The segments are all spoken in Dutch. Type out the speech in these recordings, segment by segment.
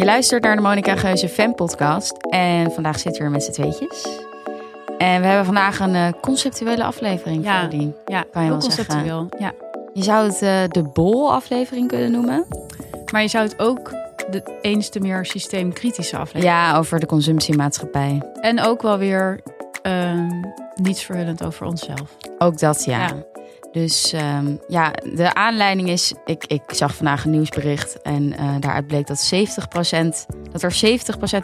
Je luistert naar de Monica Geuze Fan podcast en vandaag zitten we weer met z'n tweetjes. En we hebben vandaag een uh, conceptuele aflevering Ja, voor jullie. Ja, Kan je wel zeggen. conceptueel. Ja. Je zou het eh, de bol aflevering kunnen noemen. Maar je zou het ook de eens te meer systeemkritische aflevering. Ja, over de consumptiemaatschappij. En ook wel weer ehm, niets verhullend over onszelf. Ook dat, ja. Ja. Dus ehm, ja, de aanleiding is... Ik, ik zag vandaag een nieuwsbericht en eh, daaruit bleek dat 70%... dat er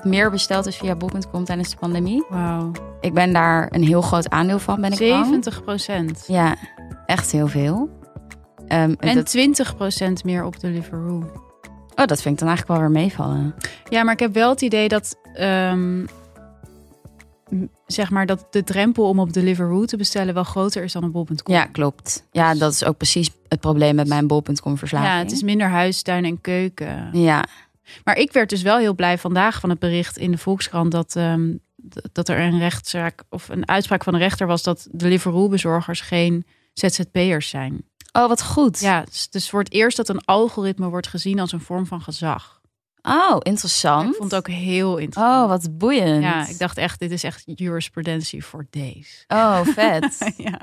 70% meer besteld is via bol.com tijdens de pandemie. Wauw. Ik ben daar een heel groot aandeel van, ben ik bang. 70 procent. Ja, echt heel veel. Ehm, En dat, 20 procent meer op Deliveroo. oh, dat vind ik dan eigenlijk wel weer meevallen. Ja, maar ik heb wel het idee dat... ehm, zeg maar dat de drempel om op Deliveroo te bestellen wel groter is dan op bol.com. Ja, klopt. Ja, dat is ook precies het probleem met mijn bol.com verslaving. Ja, het is minder huis, tuin en keuken. Ja, Maar ik werd dus wel heel blij vandaag van het bericht in de Volkskrant dat, ehm, dat er een rechtszaak of een uitspraak van de rechter was dat Deliveroo-bezorgers geen ZZP'ers zijn. Oh, wat goed. Ja, dus, dus voor het eerst dat een algoritme wordt gezien als een vorm van gezag. Oh, interessant. Ik vond het ook heel interessant. Oh, wat boeiend. Ja, ik dacht echt, dit is echt jurisprudentie voor days. Oh, vet. ja.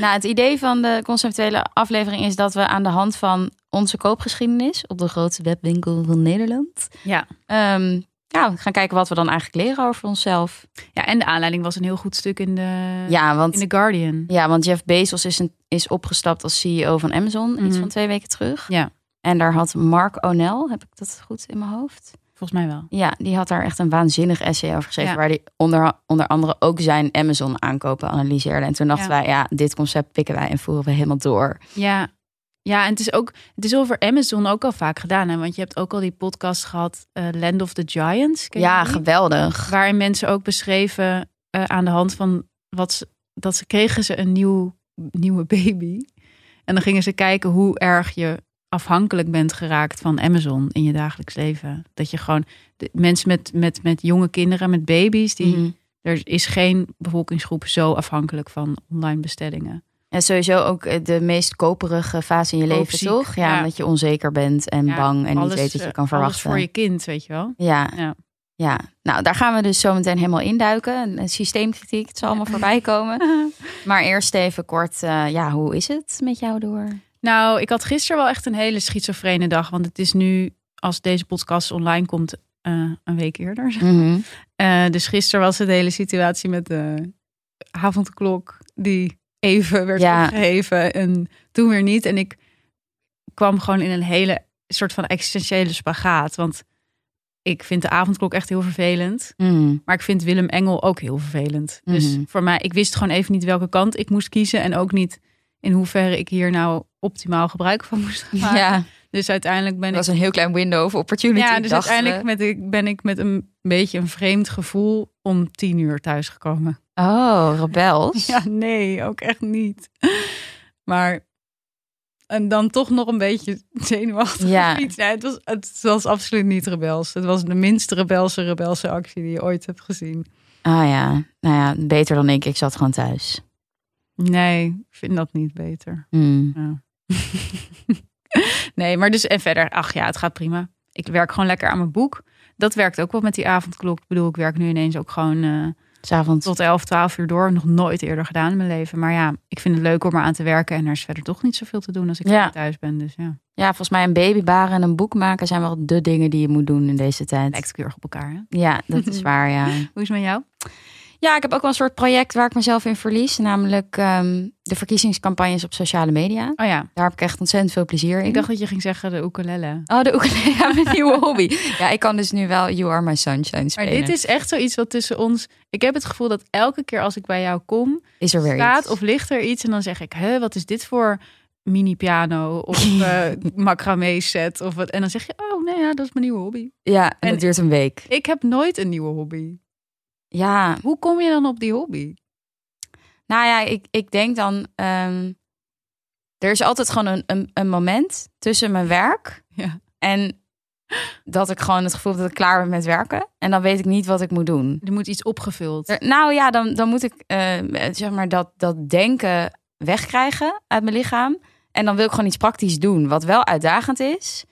nou, het idee van de conceptuele aflevering is dat we aan de hand van onze koopgeschiedenis op de grootste webwinkel van Nederland, Ja. ehm, ja, gaan kijken wat we dan eigenlijk leren over onszelf. ja, en de aanleiding was een heel goed stuk in de, Ja, want in The Guardian. Ja, want Jeff Bezos is, een, is opgestapt als CEO van Amazon iets Mhm. van twee weken terug. Ja. En daar had Mark O'Neill, heb ik dat goed in mijn hoofd? Volgens mij wel. Ja, die had daar echt een waanzinnig essay over geschreven. Ja. Waar hij onder, onder andere ook zijn Amazon aankopen analyseerde. En toen dachten Ja. wij, ja, dit concept pikken wij en voeren we helemaal door. Ja. Ja, en het is ook, het is over Amazon ook al vaak gedaan. Hè? Want je hebt ook al die podcast gehad, eh, Land of the Giants. ja, die? geweldig. Waarin mensen ook beschreven eh, aan de hand van wat ze, dat ze kregen ze een nieuw, nieuwe baby. En dan gingen ze kijken hoe erg je afhankelijk bent geraakt van Amazon in je dagelijks leven. Dat je gewoon de, mensen met, met, met jonge kinderen, met baby's, die, Mhm. er is geen bevolkingsgroep zo afhankelijk van online bestellingen. En sowieso ook eh, de meest koperige fase in je leven, toch? Ja, ja. dat je onzeker bent en Ja, bang en alles, niet weet wat je eh, kan Alles verwachten. voor je kind, weet je wel. Ja. Ja. ja. nou daar gaan we dus zo meteen helemaal induiken. Een systeemkritiek, het zal allemaal voorbij komen. Maar eerst even kort, eh, ja, hoe is het met jou door? Nou, ik had gisteren wel echt een hele schizofrene dag. Want het is nu, als deze podcast online komt, eh, een week eerder. Mhm. Eh, dus gisteren was het de hele situatie met de avondklok die even werd Ja. opgeheven en toen weer niet. En ik kwam gewoon in een hele soort van existentiële spagaat. Want ik vind de avondklok echt heel vervelend. Mhm. Maar ik vind Willem Engel ook heel vervelend. Dus Mhm. voor mij, ik wist gewoon even niet welke kant ik moest kiezen. En ook niet in hoeverre ik hier nou optimaal gebruik van moest gaan maken. Ja, Dus uiteindelijk ben dat ik. was een heel klein window of opportunity. Ja, dus uiteindelijk met, ik, ben ik met een beetje een vreemd gevoel om tien uur thuisgekomen. Oh, rebels. Ja, nee, ook echt niet. Maar. En dan toch nog een beetje zenuwachtig. Ja. Nee, het, was, het was absoluut niet rebels. Het was de minst rebelse rebelse actie die je ooit hebt gezien. Ah ja, nou ja, beter dan ik. Ik zat gewoon thuis. Nee, ik vind dat niet beter. Mm. Ja. nee, maar dus en verder, ach ja, het gaat prima. Ik werk gewoon lekker aan mijn boek. Dat werkt ook wel met die avondklok. Ik bedoel, ik werk nu ineens ook gewoon S'avonds. tot 11, 12 uur door. Nog nooit eerder gedaan in mijn leven. Maar ja, ik vind het leuk om er aan te werken. En er is verder toch niet zoveel te doen als ik Ja. thuis ben. Dus ja, Ja, volgens mij een baby baren en een boek maken zijn wel de dingen die je moet doen in deze tijd. lijkt keurig op elkaar. Hè? Ja, dat is waar, ja. Hoe is het met jou? Ja, ik heb ook wel een soort project waar ik mezelf in verlies. Namelijk ehm, de verkiezingscampagnes op sociale media. Oh ja, Daar heb ik echt ontzettend veel plezier in. ik dacht dat je ging zeggen de ukulele. Oh, de ukulele, ja, mijn nieuwe hobby. Ja, ik kan dus nu wel You Are My Sunshine Maar spelen. dit is echt zoiets wat tussen ons... Ik heb het gevoel dat elke keer als ik bij jou kom... is er weer staat iets. of ligt er iets en dan zeg ik, hè, wat is dit voor mini piano of eh macramé set of wat? En dan zeg je, oh nee, ja, dat is mijn nieuwe hobby. Ja, en, En- het duurt een week. Ik heb nooit een nieuwe hobby. Ja, Hoe kom je dan op die hobby? nou ja, ik, ik denk dan... ehm, er is altijd gewoon een, een, een moment tussen mijn werk Ja. en dat ik gewoon het gevoel heb dat ik klaar ben met werken. En dan weet ik niet wat ik moet doen. Er moet iets opgevuld. Er- nou ja, dan, dan moet ik eh, zeg maar dat, dat denken wegkrijgen uit mijn lichaam. En dan wil ik gewoon iets praktisch doen, wat wel uitdagend is.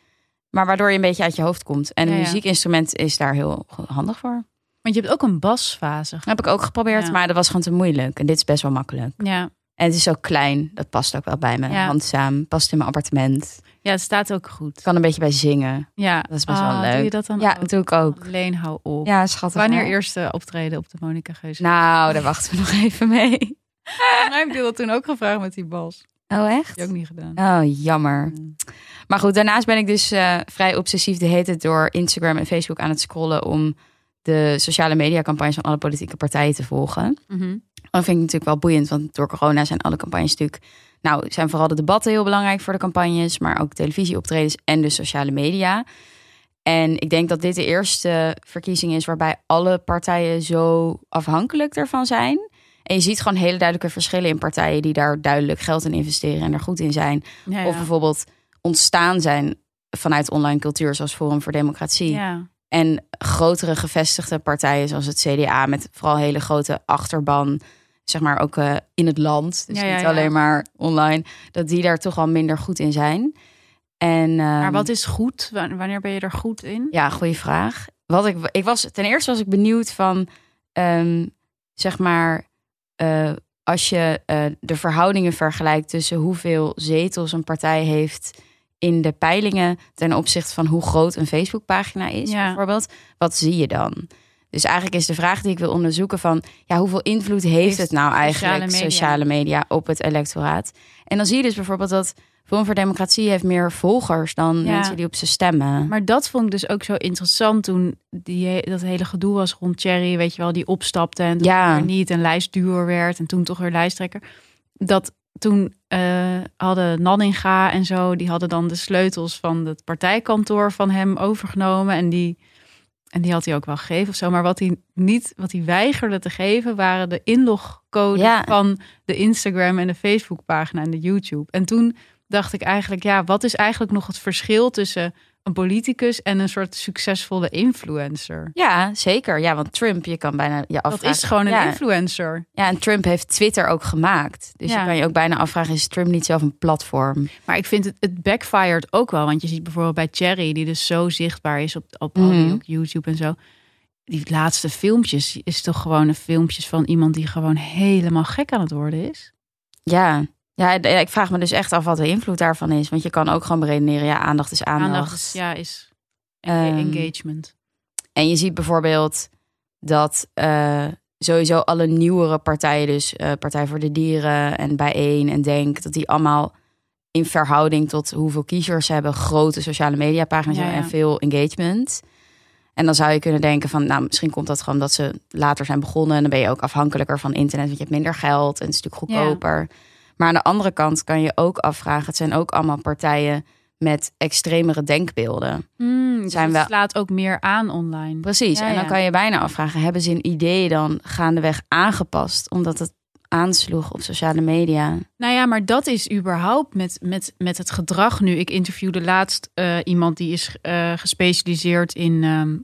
Maar waardoor je een beetje uit je hoofd komt. En Ja, een ja. muziekinstrument is daar heel handig voor. Want je hebt ook een basfase. Dat heb ik ook geprobeerd, Ja. maar dat was gewoon te moeilijk. En dit is best wel makkelijk. Ja. En het is ook klein. Dat past ook wel bij me. Ja. Handzaam. Past in mijn appartement. ja, het staat ook goed. Ik kan een beetje bij zingen. Ja, Dat is best Ah, wel leuk. Doe je dat dan Ja, ook? dat doe ik ook. Leen, hou op. Ja, schattig. Wanneer eerste optreden op de Monica Geus? Nou, daar wachten we nog even mee. mij heb dat toen ook gevraagd met die bas. Oh, echt? Heb je ook niet gedaan. Oh, jammer. Mm. Maar goed, daarnaast ben ik dus eh, vrij obsessief de hele tijd door Instagram en Facebook aan het scrollen om de sociale media campagnes van alle politieke partijen te volgen. Mhm. Dat vind ik natuurlijk wel boeiend, want door corona zijn alle campagnes natuurlijk... Nou, zijn vooral de debatten heel belangrijk voor de campagnes, maar ook televisieoptredens en de sociale media. En ik denk dat dit de eerste verkiezing is waarbij alle partijen zo afhankelijk ervan zijn. En je ziet gewoon hele duidelijke verschillen in partijen die daar duidelijk geld in investeren en er goed in zijn. Ja, ja. Of bijvoorbeeld ontstaan zijn vanuit online cultuur, zoals Forum voor Democratie. ja. En grotere gevestigde partijen, zoals het CDA, met vooral hele grote achterban, zeg maar ook eh, in het land. Dus Ja, ja, niet ja. alleen maar online, dat die daar toch al minder goed in zijn. En, Maar ehm, wat is goed? Wa- Wanneer ben je er goed in? Ja, goede vraag. Wat ik, ik was, ten eerste was ik benieuwd van, ehm, zeg maar, eh, als je eh, de verhoudingen vergelijkt tussen hoeveel zetels een partij heeft in de peilingen ten opzichte van hoe groot een Facebookpagina is, Ja. bijvoorbeeld, wat zie je dan? Dus eigenlijk is de vraag die ik wil onderzoeken van, ja, hoeveel invloed heeft, Heeft het nou sociale eigenlijk, media. sociale media, op het electoraat? En dan zie je dus bijvoorbeeld dat Forum voor Democratie heeft meer volgers dan Ja. mensen die op ze stemmen. Maar dat vond ik dus ook zo interessant toen die, dat hele gedoe was rond Thierry, weet je wel, die opstapte en toen Ja. niet en lijstduwer werd en toen toch weer lijsttrekker. Dat toen eh, hadden Nanninga en zo, die hadden dan de sleutels van het partijkantoor van hem overgenomen en die en die had hij ook wel gegeven of zo. Maar wat hij niet, wat hij weigerde te geven, waren de inlogcodes Ja. van de Instagram en de Facebookpagina en de YouTube. En toen dacht ik eigenlijk, ja, wat is eigenlijk nog het verschil tussen een politicus en een soort succesvolle influencer? Ja, zeker. Ja, want Trump, je kan bijna je afvragen. Dat is gewoon een ja, influencer. Ja, en Trump heeft Twitter ook gemaakt. Dus Ja. je kan je ook bijna afvragen, is Trump niet zelf een platform? Maar ik vind het, het backfired ook wel. Want je ziet bijvoorbeeld bij Cherry, die dus zo zichtbaar is op, op al die Mhm. ook YouTube en zo. Die laatste filmpjes is toch gewoon een filmpjes van iemand die gewoon helemaal gek aan het worden is. Ja. Ja, ik vraag me dus echt af wat de invloed daarvan is. Want je kan ook gewoon beredeneren, ja, aandacht is aandacht. Aandacht is, ja, is Ehm, engagement. En je ziet bijvoorbeeld dat eh, sowieso alle nieuwere partijen, dus eh, Partij voor de Dieren en Bijeen en Denk, dat die allemaal in verhouding tot hoeveel kiezers ze hebben, grote sociale mediapagina's Ja, hebben ja. en veel engagement. En dan zou je kunnen denken van, nou, misschien komt dat gewoon dat ze later zijn begonnen. En dan ben je ook afhankelijker van internet, want je hebt minder geld en het is natuurlijk Ja. Maar aan de andere kant kan je ook afvragen, het zijn ook allemaal partijen met extremere denkbeelden. Hmm, zijn wel- het slaat ook meer aan online. Precies. Ja, en dan ja. kan je bijna afvragen: hebben ze een idee dan gaandeweg aangepast omdat het aansloeg op sociale media? Nou ja, maar dat is überhaupt met, met, met het gedrag nu. Ik interviewde laatst eh, iemand die is eh, gespecialiseerd in, ehm,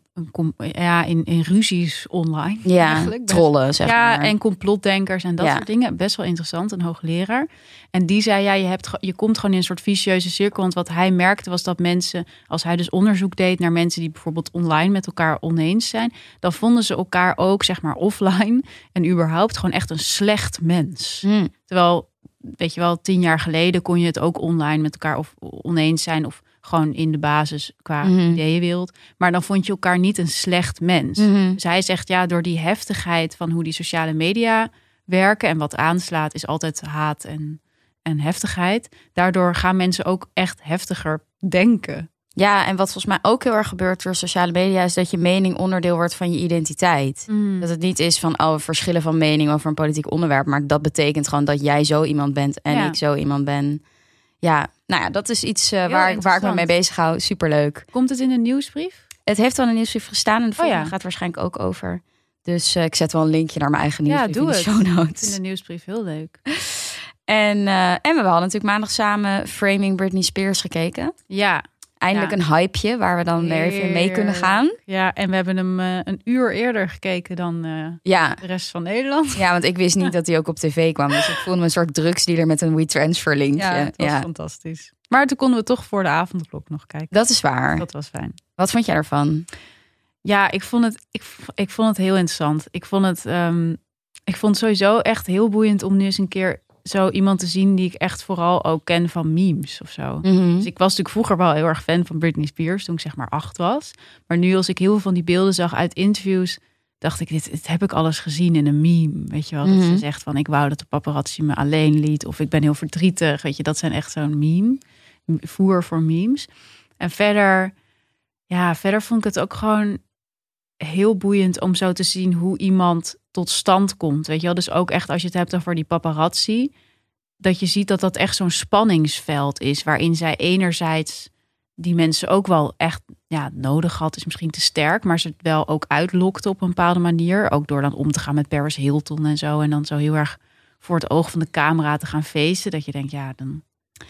ja, in, in ruzies online. Ja, eigenlijk. Trollen zeg ja, maar. en complotdenkers en dat Ja. soort dingen. Best wel interessant, een hoogleraar. En die zei, ja, je, hebt, je komt gewoon in een soort vicieuze cirkel. Want wat hij merkte was dat mensen, als hij dus onderzoek deed naar mensen die bijvoorbeeld online met elkaar oneens zijn, dan vonden ze elkaar ook, zeg maar, offline en überhaupt gewoon echt een slecht mens. Hm. Terwijl, weet je wel, tien jaar geleden kon je het ook online met elkaar of oneens zijn of gewoon in de basis qua Mhm. ideeënwereld. Maar dan vond je elkaar niet een slecht mens. Mhm. Dus hij zegt ja, door die heftigheid van hoe die sociale media werken en wat aanslaat, is altijd haat en, en heftigheid. Daardoor gaan mensen ook echt heftiger denken. Ja, en wat volgens mij ook heel erg gebeurt door sociale media is dat je mening onderdeel wordt van je identiteit. Dat het niet is van oh, we verschillen van mening over een politiek onderwerp, maar dat betekent gewoon dat jij zo iemand bent en Ja. ik zo iemand ben. Ja, nou ja, dat is iets Heel waar, ik- waar ik me mee bezig hou. Superleuk. Komt het in de nieuwsbrief? Het heeft wel een nieuwsbrief gestaan en de volgende Oh ja. gaat waarschijnlijk ook over. Dus eh, ik zet wel een linkje naar mijn eigen Ja, nieuwsbrief doe in de het. show notes. vind de nieuwsbrief heel leuk. En, eh, en we hadden natuurlijk maandag samen Framing Britney Spears gekeken. Ja, Eindelijk Ja. een hypeje waar we dan weer even mee kunnen gaan. ja en we hebben hem eh, een uur eerder gekeken dan eh, Ja. de rest van Nederland. ja, want ik wist niet dat hij ook op tv kwam. Dus ik voelde me een soort drugsdealer met een WeTransfer linkje. Ja, Ja, het was fantastisch. Maar toen konden we toch voor de avondklok nog kijken. Dat is waar. Dat was fijn. Wat vond jij ervan? Ja, ik vond het, ik, ik vond het heel interessant. Ik vond het, ehm, ik vond het sowieso echt heel boeiend om nu eens een keer zo iemand te zien die ik echt vooral ook ken van memes of zo. Mhm. Dus ik was natuurlijk vroeger wel heel erg fan van Britney Spears toen ik zeg maar acht was. Maar nu als ik heel veel van die beelden zag uit interviews, dacht ik, dit, dit heb ik alles gezien in een meme. Weet je wel, dat Mhm. ze zegt van ik wou dat de paparazzi me alleen liet of ik ben heel verdrietig. Weet je, dat zijn echt zo'n meme, voer voor memes. En verder, ja, verder vond ik het ook gewoon heel boeiend om zo te zien hoe iemand tot stand komt. Weet je wel, dus ook echt als je het hebt over die paparazzi, dat je ziet dat dat echt zo'n spanningsveld is, waarin zij enerzijds die mensen ook wel echt ja, nodig had, is misschien te sterk, maar ze het wel ook uitlokte op een bepaalde manier. Ook door dan om te gaan met Paris Hilton en zo. En dan zo heel erg voor het oog van de camera te gaan feesten. Dat je denkt, ja, dan.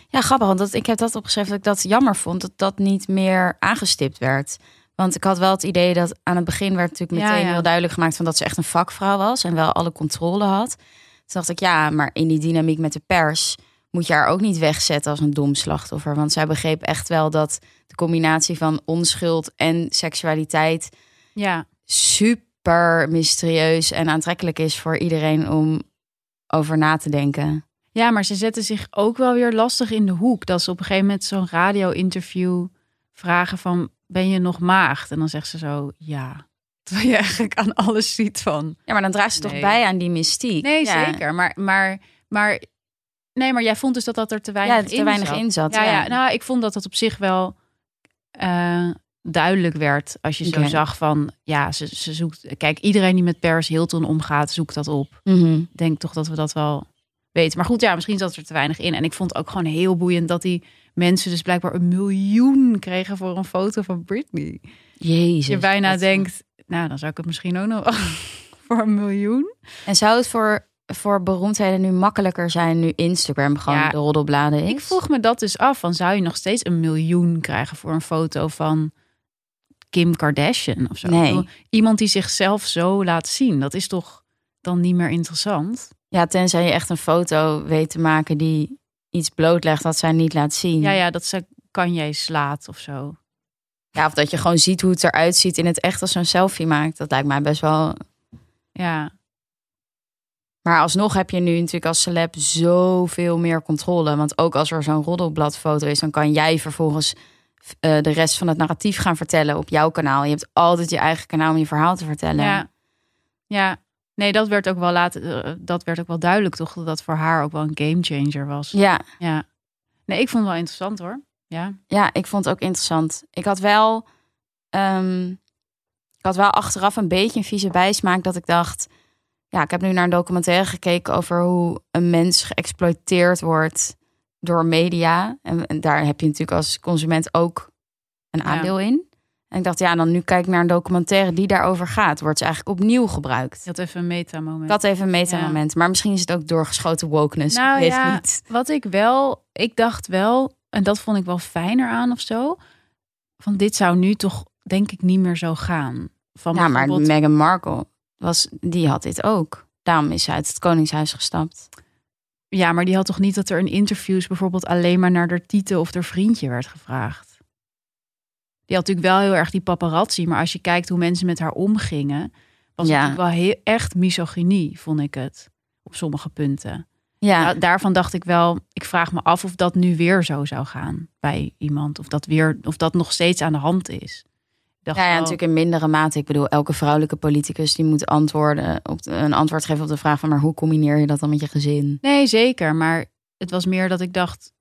Ja, grappig, want dat, ik heb dat opgeschreven dat ik dat jammer vond dat dat niet meer aangestipt werd. Want ik had wel het idee dat aan het begin werd natuurlijk Ja, meteen ja. heel duidelijk gemaakt van dat ze echt een vakvrouw was en wel alle controle had. Toen dacht ik, ja, maar in die dynamiek met de pers moet je haar ook niet wegzetten als een dom slachtoffer. Want zij begreep echt wel dat de combinatie van onschuld en seksualiteit Ja, super mysterieus en aantrekkelijk is voor iedereen om over na te denken. Ja, maar ze zetten zich ook wel weer lastig in de hoek. Dat ze op een gegeven moment zo'n radio-interview vragen van... ben je nog maagd? En dan zegt ze zo, ja. Terwijl je eigenlijk aan alles ziet van... Ja, maar dan draagt ze toch bij aan die mystiek. Nee, Ja. zeker. Maar, maar, maar, nee, maar jij vond dus dat dat er te weinig, Ja, te in, weinig zat. in zat, Ja, ja. ja. nou, ik vond dat het op zich wel eh, duidelijk werd. Als je zo zag van, ja, ze, ze zoekt... Kijk, iedereen die met Paris Hilton omgaat, zoekt dat op. Mhm. Denk toch dat we dat wel weten. Maar goed, ja, misschien zat er te weinig in. En ik vond het ook gewoon heel boeiend dat die mensen dus blijkbaar een miljoen kregen voor een foto van Britney. Jezus. je bijna denkt, nou, dan zou ik het misschien ook nog voor een miljoen. En zou het voor, voor beroemdheden nu makkelijker zijn nu Instagram gewoon Ja, de roddelbladen is? Ik vroeg me dat dus af. Van zou je nog steeds een miljoen krijgen voor een foto van Kim Kardashian of zo? Nee. Iemand die zichzelf zo laat zien. Dat is toch dan niet meer interessant? Ja, tenzij je echt een foto weet te maken die iets blootlegt dat zij niet laat zien. Ja, ja, dat ze kan jij slaat of zo. Ja, of dat je gewoon ziet hoe het eruit ziet in het echt als zo'n selfie maakt. Dat lijkt mij best wel... Ja, Maar alsnog heb je nu natuurlijk als celeb zoveel meer controle. Want ook als er zo'n roddelbladfoto is, dan kan jij vervolgens eh, de rest van het narratief gaan vertellen op jouw kanaal. Je hebt altijd je eigen kanaal om je verhaal te vertellen. ja, ja. Nee, dat werd ook wel later. eh, Dat werd ook wel duidelijk, toch? Dat dat voor haar ook wel een game changer was. ja. Ja. Nee, ik vond het wel interessant hoor. Ja. Ja, ik vond het ook interessant. Ik had wel, ehm, ik had wel achteraf een beetje een vieze bijsmaak dat ik dacht, ja, ik heb nu naar een documentaire gekeken over hoe een mens geëxploiteerd wordt door media. En, en daar heb je natuurlijk als consument ook een Ja. aandeel in. En ik dacht, ja, dan nu kijk ik naar een documentaire die daarover gaat. Wordt ze eigenlijk opnieuw gebruikt. Had even een meta-moment. Dat even een meta-moment. Maar misschien is het ook doorgeschoten wokeness. Nou weet ja, niet. Wat ik wel, ik dacht wel, en dat vond ik wel fijner aan of zo. Van dit zou nu toch denk ik niet meer zo gaan. Van Ja, maar Meghan Markle, was, die had dit ook. Daarom is ze uit het Koningshuis gestapt. ja, maar die had toch niet dat er in interviews bijvoorbeeld alleen maar naar haar tieten of haar vriendje werd gevraagd. Die had natuurlijk wel heel erg die paparazzi, maar als je kijkt hoe mensen met haar omgingen, was Ja. het wel heel, echt misogynie, vond ik het. Op sommige punten. Ja, Nou, daarvan dacht ik wel, ik vraag me af of dat nu weer zo zou gaan bij iemand. Of dat, weer, of dat nog steeds aan de hand is. Ja, natuurlijk in mindere mate. Ik bedoel, elke vrouwelijke politicus die moet antwoorden op de- een antwoord geven op de vraag van, maar hoe combineer je dat dan met je gezin? Nee, zeker. Maar het was meer dat ik dacht,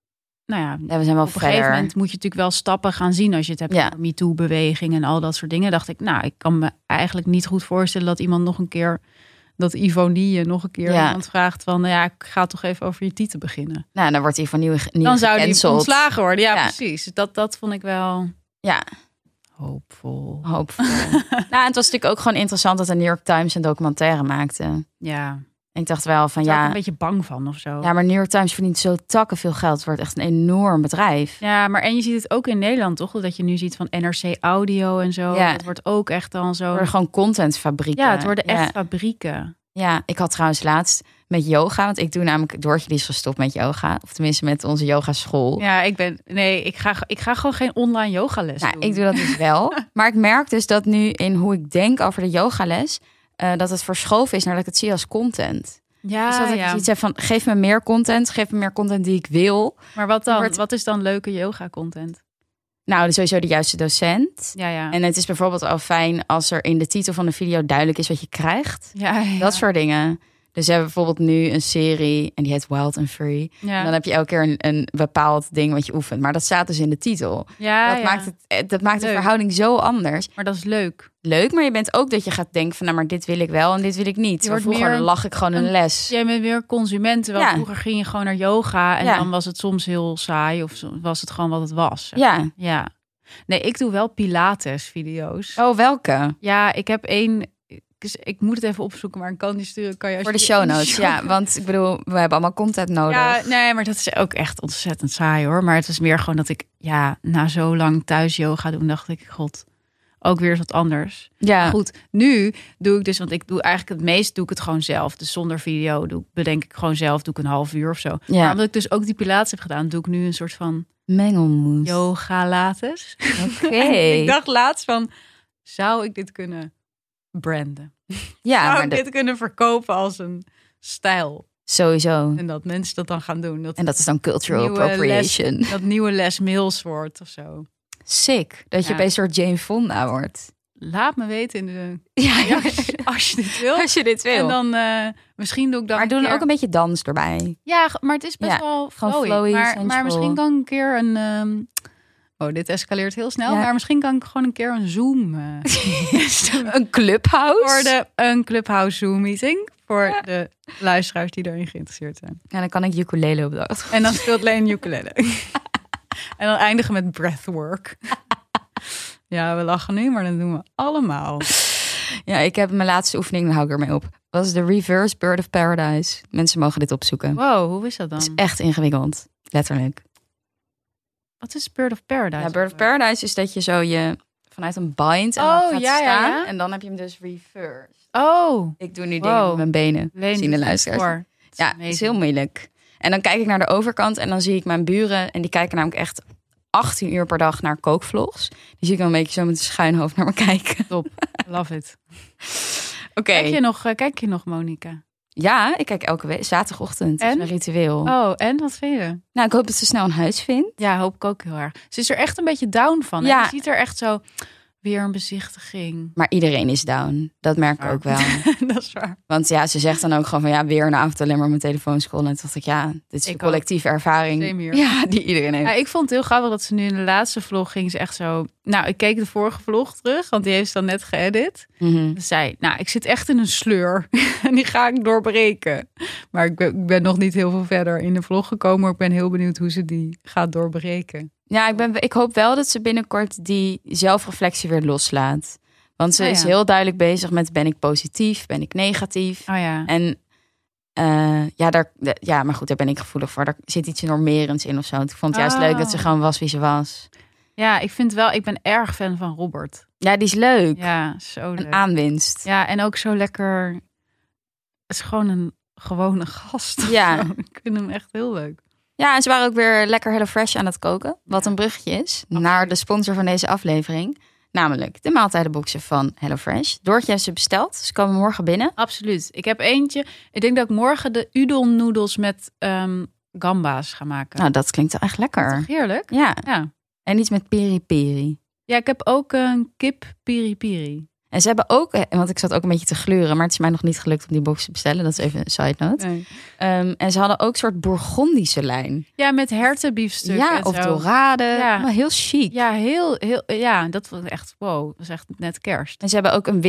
nou ja, Ja, we zijn wel op een gegeven moment moet je natuurlijk wel stappen gaan zien. Als je het hebt Ja. over MeToo-beweging en al dat soort dingen. Dacht ik, nou, ik kan me eigenlijk niet goed voorstellen dat iemand nog een keer, dat Ivonie nog een keer Ja. iemand vraagt van, nou ja, ik ga toch even over je tieten beginnen. Nou, dan wordt hij van nieuw, nieuw Dan zou die ontslagen worden. Ja, Ja. precies. Dat, dat vond ik wel Ja, hoopvol. hoopvol. nou, en het was natuurlijk ook gewoon interessant dat de New York Times een documentaire maakte. Ja, En ik dacht wel van, ja, een beetje bang van of zo. ja, maar New York Times verdient zo takken veel geld. Het wordt echt een enorm bedrijf. Ja, maar en je ziet het ook in Nederland, toch? Dat je nu ziet van NRC Audio en zo. Ja. Dat wordt ook echt dan Het zo. worden gewoon contentfabrieken. Ja, het worden echt Ja. fabrieken. Ja, ik had trouwens laatst met yoga, want ik doe namelijk Doortje die is gestopt met yoga, of tenminste met onze yogaschool. Ja, ik ben. Nee, ik ga, ik ga gewoon geen online yogales Nou, doen. ik doe dat dus wel. Maar ik merk dus dat nu in hoe ik denk over de yogales, eh dat het verschoven is naar dat ik het zie als content. Ja, dus dat ik ja. iets heb van, geef me meer content, geef me meer content die ik wil. Maar wat dan? wordt- Wat is dan leuke yoga content? Nou, sowieso de juiste docent. Ja, ja. En het is bijvoorbeeld al fijn als er in de titel van de video duidelijk is wat je krijgt. ja, ja. Dat soort dingen. Dus we hebben bijvoorbeeld nu een serie en die heet Wild and Free. ja. En dan heb je elke keer een, een bepaald ding wat je oefent. Maar dat staat dus in de titel. ja, dat, ja. maakt het, eh, dat maakt de verhouding zo anders. Maar dat is leuk. Leuk, maar je bent ook dat je gaat denken van... nou, maar dit wil ik wel en dit wil ik niet. Je wordt vroeger meer lag ik gewoon een een- les. Jij bent weer consument. Terwijl Ja. vroeger ging je gewoon naar yoga. En dan was het soms heel saai. Of was het gewoon wat het was. Ja. Ja. Nee, ik doe wel Pilates-video's. Oh, welke? Ja, ik heb één. Dus ik moet het even opzoeken, maar ik kan die sturen. Kan je Voor de show notes. Ja, want ik bedoel, we hebben allemaal content nodig. Ja, nee, maar dat is ook echt ontzettend saai hoor. Maar het was meer gewoon dat ik, ja, na zo lang thuis yoga doen, dacht ik, god, ook weer eens wat anders. ja. Goed, nu doe ik dus, want ik doe eigenlijk het meest doe ik het gewoon zelf. Dus zonder video doe, bedenk ik gewoon zelf, doe ik een half uur of zo. Ja. Maar omdat ik dus ook die pilates heb gedaan, doe ik nu een soort van Mengelmoes. yoga lates. Oké. ik dacht laatst van, zou ik dit kunnen branden? Ja, zou maar ik dit kunnen verkopen als een stijl? sowieso. En dat mensen dat dan gaan doen. Dat En dat is dan cultural nieuwe appropriation. dat nieuwe Les Mills wordt of zo. Sick. Dat je bij een soort Jane Fonda wordt. Laat me weten in de Ja, als je dit wil. Als je dit wil. En dan eh, misschien doe ik dan maar een doe dan keer- ook een beetje dans erbij. Ja, maar het is best Ja, wel flowy. flowy, maar, maar misschien kan ik een keer een... ehm, Oh, dit escaleert heel snel. Ja. Maar misschien kan ik gewoon een keer een Zoom... eh, Een clubhouse. voor de, een Clubhouse Zoom meeting. Voor de luisteraars die erin geïnteresseerd zijn. Ja, dan kan ik ukulele op de achtergrond. En dan speelt Leen ukulele. en dan eindigen met breathwork. ja, we lachen nu, maar dat doen we allemaal. Ja, ik heb mijn laatste oefening, hou ik ermee op. Dat is de Reverse Bird of Paradise. Mensen mogen dit opzoeken. Wow, hoe is dat dan? Het is echt ingewikkeld. Letterlijk. Wat is Bird of Paradise? Ja, Bird of Paradise is dat je zo je vanuit een bind en Oh, dan gaat ja, staan. ja. En dan heb je hem dus reverse. Oh, Ik doe nu Wow. dingen met mijn benen. Leen Zien de luisteraars. Ja, het is heel moeilijk. En dan kijk ik naar de overkant en dan zie ik mijn buren. En die kijken namelijk echt 18 uur per dag naar kookvlogs. Die zie ik dan een beetje zo met een schuin hoofd naar me kijken. Top, love it. Oké. Kijk je nog, eh, kijk je nog, Monika? Ja, ik kijk elke week. Zaterdagochtend. Dat is En? mijn ritueel. Oh, en wat vind je? Nou, ik hoop dat ze snel een huis vindt. Ja, hoop ik ook heel erg. Ze is er echt een beetje down van. hè? Ja. Je ziet er echt zo weer een bezichtiging. Maar iedereen is down. Dat merk ik Waar. ook wel. dat is waar. Want ja, ze zegt dan ook gewoon van ja, weer een avond alleen maar mijn telefoon scrollen. En toen dacht ik, ja, dit is Ik een collectieve ervaring. Ja, die iedereen heeft. Ja, ik vond het heel grappig dat ze nu in de laatste vlog ging ze echt zo... Nou, ik keek de vorige vlog terug, want die heeft ze dan net geëdit. Mhm. Ze zei, nou, ik zit echt in een sleur en die ga ik doorbreken. Maar ik ben, ik ben nog niet heel veel verder in de vlog gekomen. Maar ik ben heel benieuwd hoe ze die gaat doorbreken. Ja, ik, ben, ik hoop wel dat ze binnenkort die zelfreflectie weer loslaat. Want ze Oh ja. is heel duidelijk bezig met ben ik positief, ben ik negatief. Oh ja. En eh, ja, daar, ja, maar goed, daar ben ik gevoelig voor. Daar zit iets normerends in of zo. Ik vond het juist Oh. leuk dat ze gewoon was wie ze was. Ja, ik vind wel, ik ben erg fan van Robert. Ja, die is leuk. Ja, zo leuk. Een aanwinst. Ja, en ook zo lekker. Het is gewoon een gewone gast. Ja. Ik vind hem echt heel leuk. Ja, en ze waren ook weer lekker Hello Fresh aan het koken. Wat een bruggetje is naar de sponsor van deze aflevering. Namelijk de maaltijdenboxen van HelloFresh. Doortje heeft ze besteld. Ze komen morgen binnen. Absoluut. Ik heb eentje. Ik denk dat ik morgen de udon noedels met ehm, gamba's ga maken. Nou, dat klinkt echt lekker. Heerlijk. Ja, Ja. en iets met peri peri. Ja, ik heb ook een kip piri piri. En ze hebben ook, eh, want ik zat ook een beetje te gluren, maar het is mij nog niet gelukt om die box te bestellen. Dat is even een side note. Ehm, en ze hadden ook een soort Bourgondische lijn. Ja, met hertenbiefstuk. ja, of dorade. Ja. Maar heel chic. Ja, heel, heel, ja, dat was echt, wow, dat was echt net kerst. En ze hebben ook een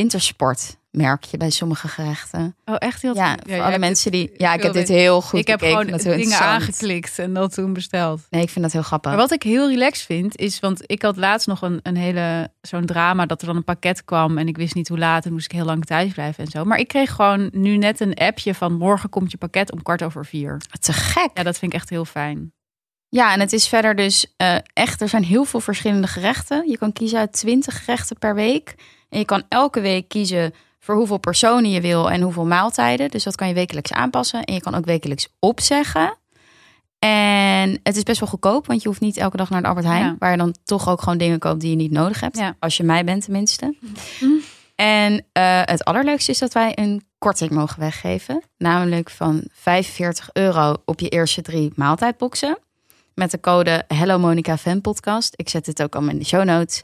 wintersportmerkje bij sommige gerechten. Oh, echt heel Ja, voor alle hebt mensen die... Ja, ik heb dit heel goed Ik heb gewoon dingen aangeklikt en dat toen besteld. Nee, ik vind dat heel grappig. Maar wat ik heel relaxed vind, is, want ik had laatst nog een, een hele, zo'n drama dat er dan een pakket kwam en ik wist niet hoe laat en moest ik heel lang thuis blijven en zo. Maar ik kreeg gewoon nu net een appje van morgen komt je pakket om kwart over vier. Te gek. Ja, dat vind ik echt heel fijn. Ja, en het is verder dus eh, echt, er zijn heel veel verschillende gerechten. Je kan kiezen uit 20 gerechten per week. En je kan elke week kiezen voor hoeveel personen je wil en hoeveel maaltijden. Dus dat kan je wekelijks aanpassen. En je kan ook wekelijks opzeggen. En het is best wel goedkoop, want je hoeft niet elke dag naar de Albert Heijn. Ja. Waar je dan toch ook gewoon dingen koopt die je niet nodig hebt. Ja. Als je mij bent tenminste. Mhm. En eh, het allerleukste is dat wij een korting mogen weggeven. Namelijk van 45 euro op je eerste drie maaltijdboxen. Met de code Hello Monica Fan Podcast. Ik zet dit ook allemaal in de show notes.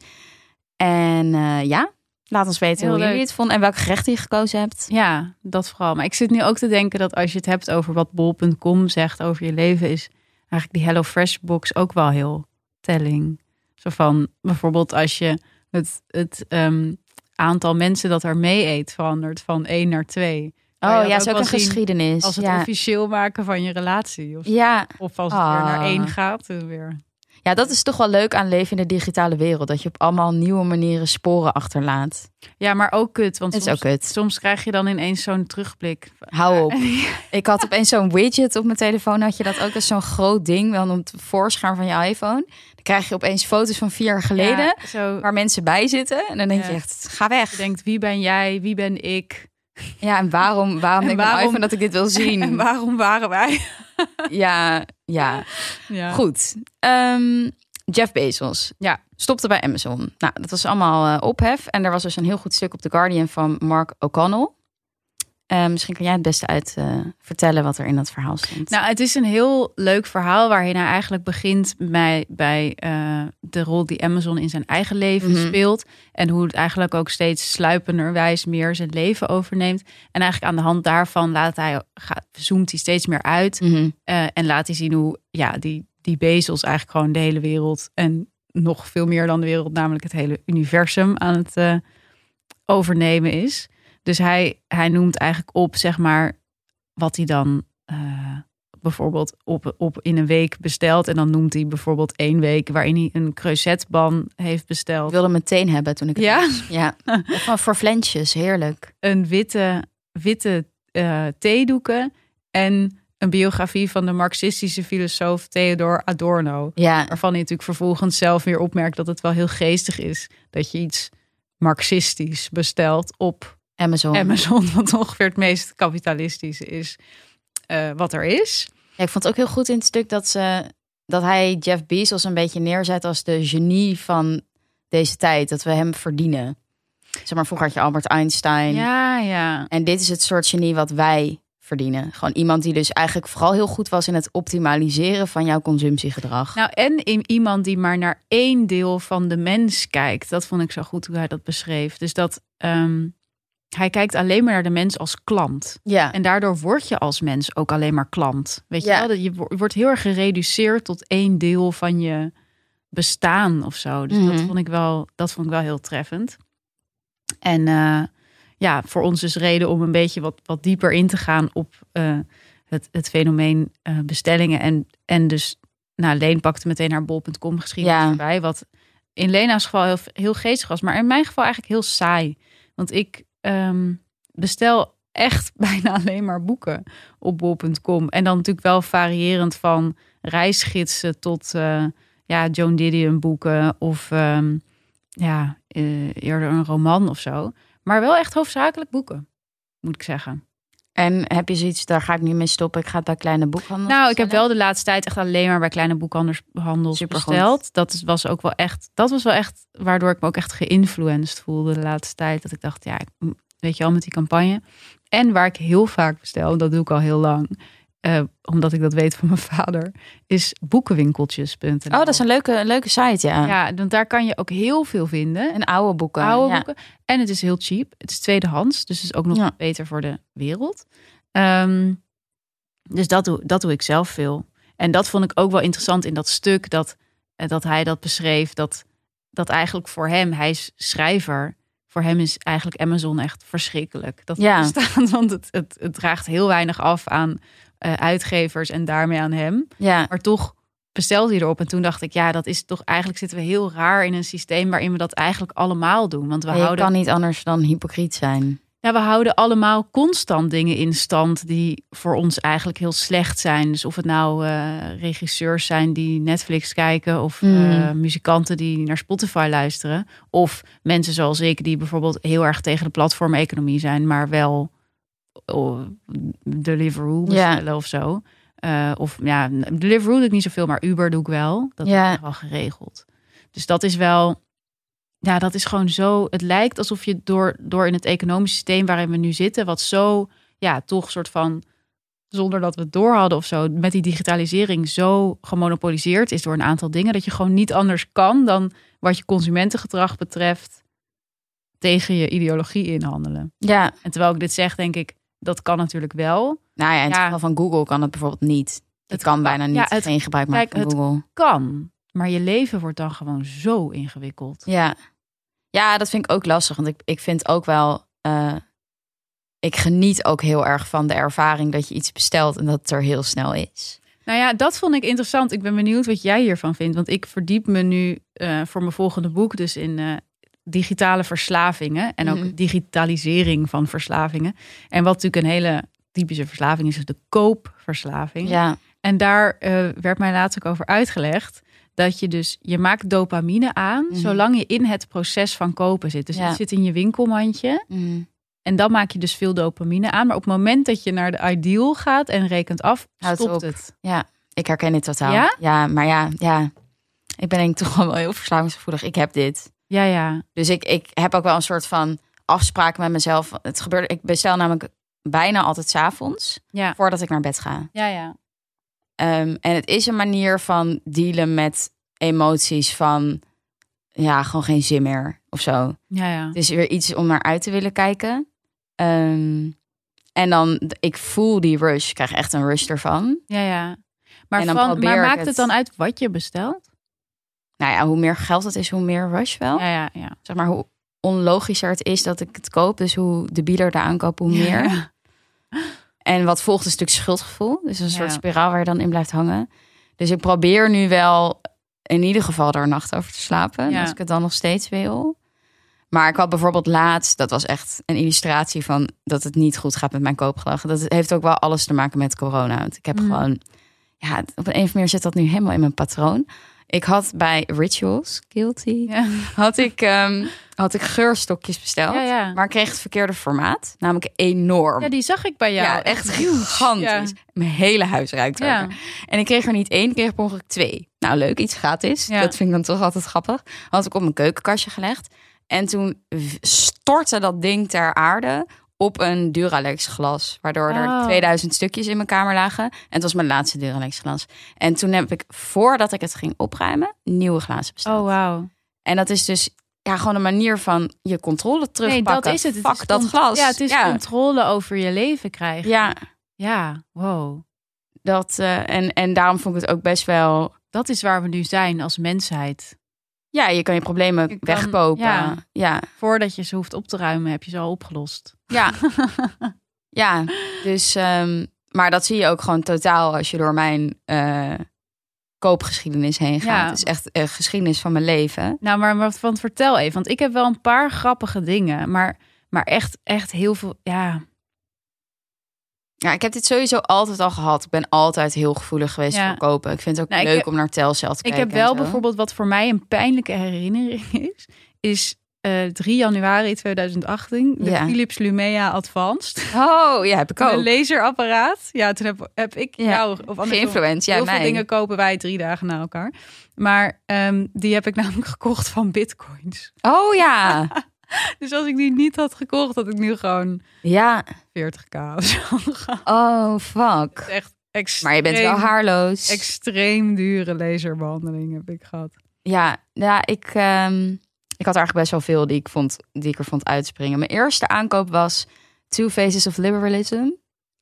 En eh, ja, laat ons weten Heel hoe jullie leuk. het vonden en welke gerechten je gekozen hebt. Ja, dat vooral. Maar ik zit nu ook te denken dat als je het hebt over wat bol.com zegt over je leven, is eigenlijk die HelloFresh box ook wel heel telling. Zo van bijvoorbeeld als je het, het ehm, aantal mensen dat er mee eet verandert van 1 naar 2. Oh ja, is ook een geschiedenis. Als het ja. officieel maken van je relatie. Of, Ja. of als het weer naar Ah. één gaat. dan Weer. Ja, dat is toch wel leuk aan leven in de digitale wereld. Dat je op allemaal nieuwe manieren sporen achterlaat. Ja, maar ook kut. Want Het is soms, ook kut. soms krijg je dan ineens zo'n terugblik. Hou op. Ik had opeens zo'n widget op mijn telefoon. Had je dat ook als zo'n groot ding wel op het voorscherm van je iPhone. Dan krijg je opeens foto's van vier jaar geleden Ja, zo, waar mensen bij zitten. En dan denk je echt, ga weg. je denkt, wie ben jij? Wie ben ik? Ja, en waarom, waarom En denk ik waarom- iPhone dat ik dit wil En zien? waarom waren wij? Ja, ja. Ja. Goed. Ehm, Jeff Bezos. Ja. Stopte bij Amazon. Nou, dat was allemaal eh, ophef. En er was dus een heel goed stuk op The Guardian van Mark O'Connell. Eh, misschien kan jij het beste uit eh, vertellen wat er in dat verhaal stond. Nou, het is een heel leuk verhaal waarin hij eigenlijk begint bij, bij eh, de rol die Amazon in zijn eigen leven Mhm. speelt. En hoe het eigenlijk ook steeds sluipenderwijs meer zijn leven overneemt. En eigenlijk aan de hand daarvan laat hij, gaat, zoomt hij steeds meer uit. Mhm. en laat hij zien hoe ja, die, die Bezos eigenlijk gewoon de hele wereld en nog veel meer dan de wereld, namelijk het hele universum aan het overnemen is. Dus hij, hij noemt eigenlijk op, zeg maar, wat hij dan eh, bijvoorbeeld op, op in een week bestelt. En dan noemt hij bijvoorbeeld één week waarin hij een creusetban heeft Ik besteld. wilde hem meteen hebben toen ik het Ja? Ja. Van voor flensjes, heerlijk. Een witte, witte eh, theedoeken en een biografie van de marxistische filosoof Theodor Adorno. Ja, Waarvan hij natuurlijk vervolgens zelf weer opmerkt dat het wel heel geestig is dat je iets marxistisch bestelt op Amazon. Amazon, wat ongeveer het meest kapitalistische is eh, wat er is. Ja, ik vond het ook heel goed in het stuk dat, ze, dat hij Jeff Bezos een beetje neerzet als de genie van deze tijd. Dat we hem verdienen. Zeg maar, vroeger had je Albert Einstein. Ja, ja. En dit is het soort genie wat wij verdienen. Gewoon iemand die dus eigenlijk vooral heel goed was in het optimaliseren van jouw consumptiegedrag. Nou, en in iemand die maar naar één deel van de mens kijkt. Dat vond ik zo goed hoe hij dat beschreef. Dus dat ehm, hij kijkt alleen maar naar de mens als klant. ja, En daardoor word je als mens ook alleen maar klant. Weet je wel? Je wo- wordt heel erg gereduceerd tot één deel van je bestaan of zo. Dus dat, Mhm. vond ik wel, dat vond ik wel heel treffend. En eh, ja, voor ons dus reden om een beetje wat, wat dieper in te gaan op eh, het, het fenomeen eh, bestellingen. En, en dus, nou, Leen pakte meteen haar bol.com geschiedenis Ja. erbij. Wat in Lena's geval heel, heel geestig was. Maar in mijn geval eigenlijk heel saai. Want ik ehm, bestel echt bijna alleen maar boeken op bol.com. En dan natuurlijk wel variërend van reisgidsen tot eh, ja, Joan Didion boeken of ehm, ja, eh, eerder een roman of zo. Maar wel echt hoofdzakelijk boeken, moet ik zeggen. En heb je zoiets, daar ga ik niet mee stoppen. Ik ga het bij kleine boekhandels Nou, ik heb wel de laatste tijd echt alleen maar bij kleine boekhandels Supergoed. besteld. Dat was ook wel echt, dat was wel echt waardoor ik me ook echt geïnfluenced voelde de laatste tijd. Dat ik dacht, ja, ik- weet je al met die campagne. En waar ik heel vaak bestel, dat doe ik al heel lang, eh, omdat ik dat weet van mijn vader, is boekenwinkeltjes.nl. Oh, dat is een leuke, een leuke site, ja. Ja, want daar kan je ook heel veel vinden. En oude boeken. oude ja. boeken. En het is heel cheap. Het is tweedehands, dus het is ook nog Ja. beter voor de wereld. Ehm, dus dat doe, dat doe ik zelf veel. En dat vond ik ook wel interessant in dat stuk dat, eh, dat hij dat beschreef. Dat, dat eigenlijk voor hem, hij is schrijver. Voor hem is eigenlijk Amazon echt verschrikkelijk. Dat Ja. bestaat, want het, het, het draagt heel weinig af aan uitgevers en daarmee aan hem. Ja. Maar toch bestelde hij erop. En toen dacht ik, ja, dat is toch eigenlijk zitten we heel raar in een systeem waarin we dat eigenlijk allemaal doen. Want we houden. kan niet anders dan hypocriet zijn. Ja, we houden allemaal constant dingen in stand die voor ons eigenlijk heel slecht zijn. Dus of het nou eh, regisseurs zijn die Netflix kijken, of Mm. eh, muzikanten die naar Spotify luisteren, of mensen zoals ik die bijvoorbeeld heel erg tegen de platformeconomie zijn, maar wel Deliveroo Ja. bestellen of zo. Eh, of ja, Deliveroo doe ik niet zoveel, maar Uber doe ik wel. Dat Ja. is wel geregeld. Dus dat is wel, ja, dat is gewoon zo. Het lijkt alsof je door, door in het economische systeem waarin we nu zitten, wat zo, ja, toch soort van, zonder dat we het door hadden of zo, met die digitalisering zo gemonopoliseerd is door een aantal dingen, dat je gewoon niet anders kan dan wat je consumentengedrag betreft tegen je ideologie inhandelen. Ja, En terwijl ik dit zeg, denk ik, dat kan natuurlijk wel. nou ja, in het Ja. geval van Google kan het bijvoorbeeld niet. Het Het kan kan- bijna niet ja, het- geen gebruik maken kijk, van Google. Kan, maar je leven wordt dan gewoon zo ingewikkeld. Ja. ja, dat vind ik ook lastig. Want ik, ik vind ook wel... eh, ik geniet ook heel erg van de ervaring dat je iets bestelt en dat het er heel snel is. Nou ja, dat vond ik interessant. Ik ben benieuwd wat jij hiervan vindt. Want ik verdiep me nu eh, voor mijn volgende boek dus in eh, digitale verslavingen. En ook Mhm. digitalisering van verslavingen. En wat natuurlijk een hele typische verslaving is, is de koopverslaving. Ja, En daar eh, werd mij laatst ook over uitgelegd. Dat je dus, je maakt dopamine aan, Mhm. zolang je in het proces van kopen zit. Dus Ja. het zit in je winkelmandje. mm, En dan maak je dus veel dopamine aan. Maar op het moment dat je naar de ideal gaat en rekent af, Houdt stopt op. het. ja, ik herken dit totaal. Ja? Ja, maar ja, ja. Ik ben denk ik toch wel heel verslavingsgevoelig. Ik heb dit. Ja, ja. Dus ik, ik heb ook wel een soort van afspraak met mezelf. Het gebeurt, ik bestel namelijk bijna altijd 's avonds Ja, voordat ik naar bed ga. ja, ja. Ehm, en het is een manier van dealen met emoties van ja, gewoon geen zin meer of zo. Ja, ja. Het is weer iets om naar uit te willen kijken. Ehm, en dan, ik voel die rush. Ik krijg echt een rush ervan. Ja, ja. Maar, van, maar maakt het het. dan uit wat je bestelt? Nou ja, hoe meer geld het is, hoe meer rush wel. Ja, ja, ja. Zeg maar, hoe onlogischer het is dat ik het koop. Dus hoe de bieder de aankoop, hoe meer. Ja. En wat volgt is natuurlijk schuldgevoel. Dus een soort spiraal waar je dan in blijft hangen. Dus ik probeer nu wel in ieder geval er een nacht over te slapen. Als ik het dan nog steeds wil. Maar ik had bijvoorbeeld laatst, dat was echt een illustratie van dat het niet goed gaat met mijn koopgedrag. Dat heeft ook wel alles te maken met corona. Want ik heb Mhm. gewoon, ja, op een of andere manier zit dat nu helemaal in mijn patroon. Ik had bij Rituals, Guilty, Ja. had ik, ehm, had ik geurstokjes besteld. Ja, ja. Maar ik kreeg het verkeerde formaat. Namelijk enorm. ja, die zag ik bij jou. Ja, echt gigantisch. Mijn hele huis ruikt ernaar. En ik kreeg er niet één, ik kreeg per ongeluk twee. Nou, leuk, iets gratis. Ja. Dat vind ik dan toch altijd grappig. Had ik op mijn keukenkastje gelegd. En toen stortte dat ding ter aarde op een Duralex glas. Waardoor er Oh. 2000 stukjes in mijn kamer lagen. En het was mijn laatste Duralex glas. En toen heb ik, voordat ik het ging opruimen, nieuwe glazen besteld. Oh, wauw. En dat is dus ja, gewoon een manier van je controle Nee, terugpakken. dat is het. het is dat glas. Ja, het is ja. controle over je leven krijgen. Ja, Ja, wow. dat, eh, en, en daarom vond ik het ook best wel Dat is waar we nu zijn als mensheid. Ja, je kan je problemen Je kan- wegkopen. ja. Ja. Voordat je ze hoeft op te ruimen, heb je ze al opgelost. Ja. ja. Dus, ehm, maar dat zie je ook gewoon totaal als je door mijn eh, koopgeschiedenis heen gaat. Ja. Het is echt een geschiedenis van mijn leven. Nou, maar wat want vertel even. Want ik heb wel een paar grappige dingen. Maar, maar echt, echt heel veel. Ja, Ja, ik heb dit sowieso altijd al gehad. Ik ben altijd heel gevoelig geweest Ja. voor kopen. Ik vind het ook Nou, ik leuk heb- om naar Telcel te ik kijken. heb en wel bijvoorbeeld wat voor mij een pijnlijke herinnering is. Is eh 3 januari 2018 de Ja. Philips Lumea Advanced. Oh, ja, heb ik Een ook. laserapparaat. Ja, toen heb, heb ik Ja. jou... Of Geïnfluenced, ja, heel mij. veel dingen kopen wij drie dagen na elkaar. Maar ehm, die heb ik namelijk gekocht van bitcoins. Oh ja. Dus als ik die niet had gekocht, had ik nu gewoon Ja. 40k of zo. Oh, fuck. Echt extreem, Maar je bent wel haarloos. extreem dure laserbehandeling heb ik gehad. Ja, ja ik, ehm, ik had eigenlijk best wel veel die ik, vond, die ik er vond uitspringen. Mijn eerste aankoop was Two Faces of Liberalism.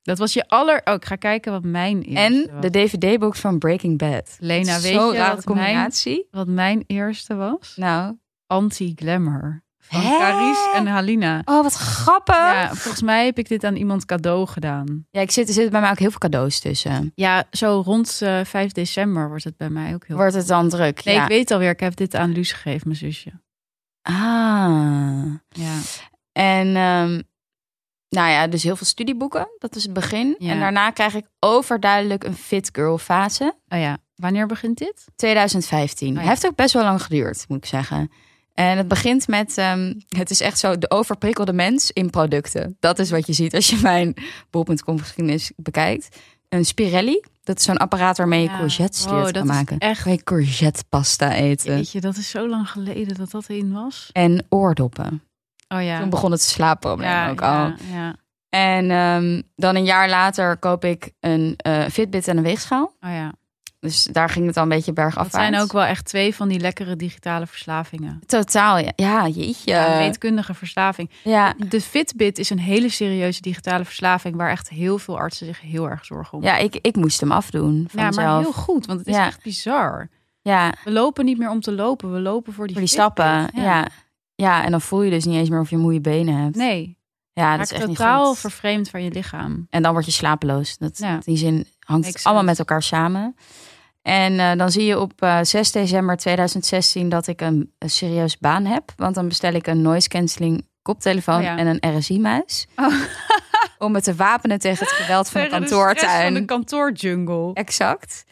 Dat was je aller... Oh, ik ga kijken wat mijn eerste En was. de DVD-box van Breaking Bad. Lena, weet je wat mijn, combinatie. wat mijn eerste was? Nou. Anti-Glamour. Van Hè? En Halina. Oh, wat grappig. Ja, Ja, volgens mij heb ik dit aan iemand cadeau gedaan. ik zit, er zitten bij mij ook heel veel cadeaus tussen. Ja, zo rond eh 5 december wordt het bij mij ook heel... Wordt het dan druk? Nee, ja. ik weet alweer. Ik heb dit aan Luus gegeven, mijn zusje. Ah. Ja. En ehm, nou ja, dus heel veel studieboeken. Dat is het begin. Ja. En daarna krijg ik overduidelijk een fit girl fase. Oh ja, wanneer begint dit? 2015. Oh ja. Heeft ook best wel lang geduurd, moet ik zeggen. En het begint met, ehm, het is echt zo, de overprikkelde mens in producten. Dat is wat je ziet als je mijn bol.com geschiedenis bekijkt. Een Spirelli, dat is zo'n apparaat waarmee je Ja. courgette Oh, stuurt dat kan maken. echt- Kan je eten. Weet je, dat is zo lang geleden dat dat in was. En oordoppen. Oh ja. Toen begon het slaapprobleem ja, ook ja, al. Ja. En ehm, dan een jaar later koop ik een eh, Fitbit en een weegschaal. Oh ja. Dus daar ging het al een beetje bergaf. Dat zijn ook wel echt twee van die lekkere digitale verslavingen. Totaal, ja. Ja, jeetje. Ja, een meetkundige verslaving. Ja, De Fitbit is een hele serieuze digitale verslaving waar echt heel veel artsen zich heel erg zorgen om. ja ik, ik moest hem afdoen. Ja, maar vanzelf. heel goed, want het is Ja. echt bizar. Ja, We lopen niet meer om te lopen, we lopen voor die, voor die Fitbit. stappen. Ja. ja. en dan voel je dus niet eens meer of je moeie benen hebt. Nee, ja, dat is echt niet totaal vervreemd van je lichaam. En dan word je slapeloos. Dat, Ja. In die zin hangt Makes het allemaal sense. met elkaar samen. En eh, dan zie je op eh, 6 december 2016 dat ik een, een serieus baan heb. Want dan bestel ik een noise cancelling koptelefoon Oh ja. en een RSI-muis. Oh. Om me te wapenen tegen het geweld van de kantoortuin. van de kantoorjungle. Exact.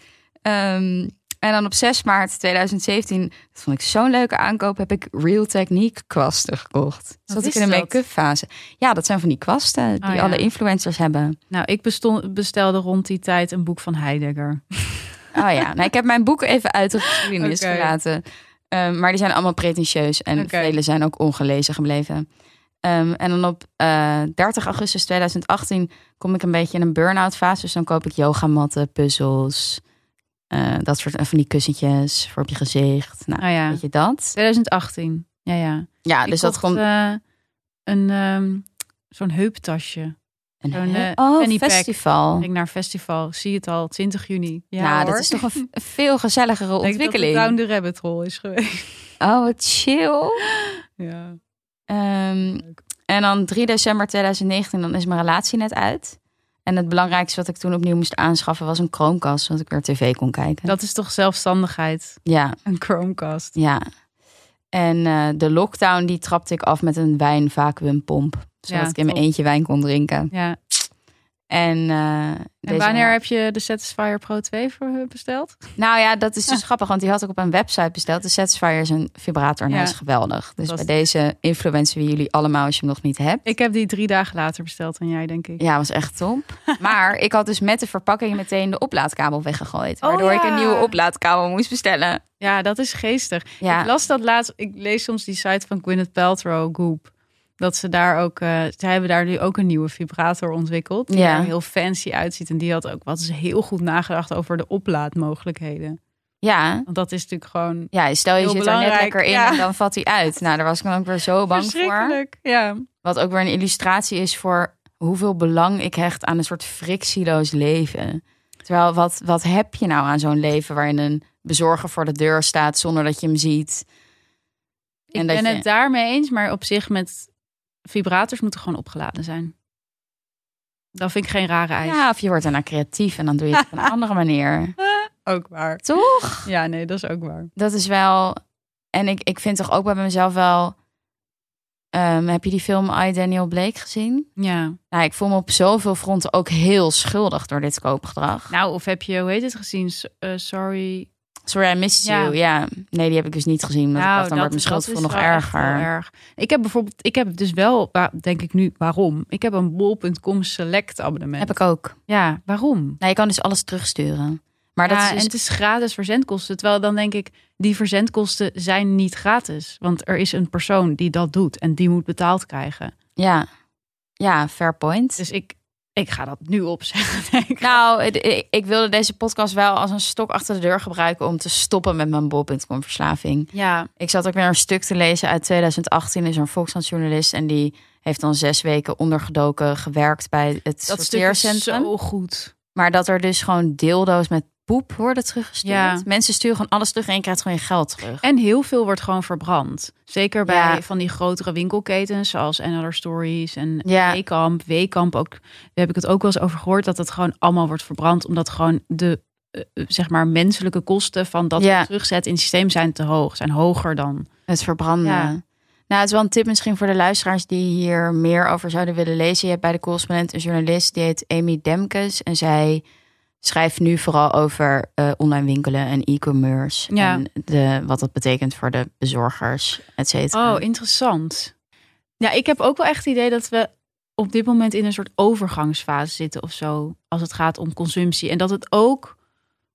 Ehm, en dan op 6 maart 2017, dat vond ik zo'n leuke aankoop, heb ik Real Technique kwasten gekocht. Zat ik in de make-up fase. Ja, dat zijn van die kwasten die Oh, ja. alle influencers hebben. Nou, ik bestelde rond die tijd een boek van Heidegger. Oh ja, nou, ik heb mijn boeken even uit de geschiedenis Oké. gelaten. Ehm, maar die zijn allemaal pretentieus en vele zijn ook ongelezen gebleven. Ehm, en dan op eh 30 augustus 2018 kom ik een beetje in een burn-out fase. Dus dan koop ik yogamatten, puzzels, eh, dat soort van die kussentjes voor op je gezicht. Nou, Nou ja, weet je dat? 2018. Ja, ja. Ja, Ik dus dat komt... eh, een ehm, zo'n heuptasje. Een zo'n, eh, oh, pack. festival. Ik ging naar festival. Zie het al, 20 juni. Ja, nou, hoor. dat is toch een, veel gezelligere Ik denk dat ontwikkeling. The Rabbit Hole is geweest. Oh, wat chill. Ja. Ehm, en dan 3 december 2019, dan is mijn relatie net uit. En het belangrijkste wat ik toen opnieuw moest aanschaffen was een Chromecast, zodat ik weer tv kon kijken. Dat is toch zelfstandigheid? Ja, Een Chromecast. ja. En eh, de lockdown die trapte ik af met een wijn-vacuumpomp. Zodat Ja, ik in mijn top. eentje wijn kon drinken. Ja. En, eh, En wanneer heb je de Satisfyer Pro 2 voor besteld? Nou ja, dat is dus grappig, want die had ik op een website besteld. De Satisfyer is een vibrator en Ja. hij is geweldig. Dus bij deze influencer wie jullie allemaal, als je hem nog niet hebt. Ik heb die drie dagen later besteld dan jij, denk ik. Ja, was echt top. maar ik had dus met de verpakking meteen de oplaadkabel weggegooid. Oh, Waardoor ik een nieuwe oplaadkabel moest bestellen. Ja, dat is geestig. Ja, Ik las dat laatst. Ik lees soms die site van Gwyneth Paltrow, Goop. Dat ze daar ook, eh zij hebben daar nu ook een nieuwe vibrator ontwikkeld. Die Ja. er heel fancy uitziet. En die had ook wat is heel goed nagedacht over de oplaadmogelijkheden. ja. Want dat is natuurlijk gewoon ja, stel je zit er net lekker in ja. en dan valt hij uit. Nou, daar was ik dan ook weer zo bang voor. verschrikkelijk. Ja. Wat ook weer een illustratie is voor hoeveel belang ik hecht aan een soort frictieloos leven. Terwijl, wat, wat heb je nou aan zo'n leven waarin een bezorger voor de deur staat zonder dat je hem ziet? Ik En dat ben je- het daarmee eens, maar op zich met vibrators moeten gewoon opgeladen zijn. Dat vind ik geen rare eis. Ja, of je wordt daarna creatief en dan doe je het op een andere manier. ook waar. Toch? Ja, nee, dat is ook waar. Dat is wel. En ik, ik vind toch ook bij mezelf wel. ehm, heb je die film I, Daniel Blake gezien? Ja. Nou, ik voel me op zoveel fronten ook heel schuldig door dit koopgedrag. Nou, of heb je, hoe heet het gezien? Eh, sorry. Sorry, I missed Ja. you. Ja, nee, die heb ik dus niet gezien. Ik dacht, dan wordt mijn schuldgevoel Nou, is nog erger. erg. Ik heb bijvoorbeeld, ik heb dus wel, denk ik nu, waarom? Ik heb een bol.com select abonnement. Heb ik ook. Ja, waarom? Nou, je kan dus alles terugsturen. Maar dat is dus... en het is gratis verzendkosten. Terwijl dan denk ik, die verzendkosten zijn niet gratis. Want er is een persoon die dat doet en die moet betaald krijgen. Ja. ja, fair point. Dus ik, ik ga dat nu opzeggen. denk ik. Nou, ik, ik wilde deze podcast wel als een stok achter de deur gebruiken om te stoppen met mijn bol.com verslaving. ja, Ik zat ook weer een stuk te lezen uit 2018. Er is een Volkskrant-journalist en die heeft dan zes weken ondergedoken gewerkt bij het dat stuk is sorteercentrum. zo goed. Maar dat er dus gewoon deeldoos met poep worden teruggestuurd. Ja. Mensen sturen gewoon alles terug en je krijgt gewoon je geld terug. En heel veel wordt gewoon verbrand. Zeker bij Ja. van die grotere winkelketens zoals Another Stories en Ja. Weekamp ook, daar heb ik het ook wel eens over gehoord dat het gewoon allemaal wordt verbrand. Omdat gewoon de eh, eh, zeg maar menselijke kosten van dat Ja. weer terugzetten in het systeem zijn te hoog. Zijn hoger dan. Het verbranden. Ja. Nou, het is wel een tip misschien voor de luisteraars die hier meer over zouden willen lezen. Je hebt bij de correspondent een journalist die heet Amy Demkes. En zij schrijft nu vooral over uh, online winkelen en e-commerce. Ja. En de, wat dat betekent voor de bezorgers, et cetera. Oh, interessant. Ja, ik heb ook wel echt het idee dat we op dit moment in een soort overgangsfase zitten of zo. Als het gaat om consumptie. En dat het ook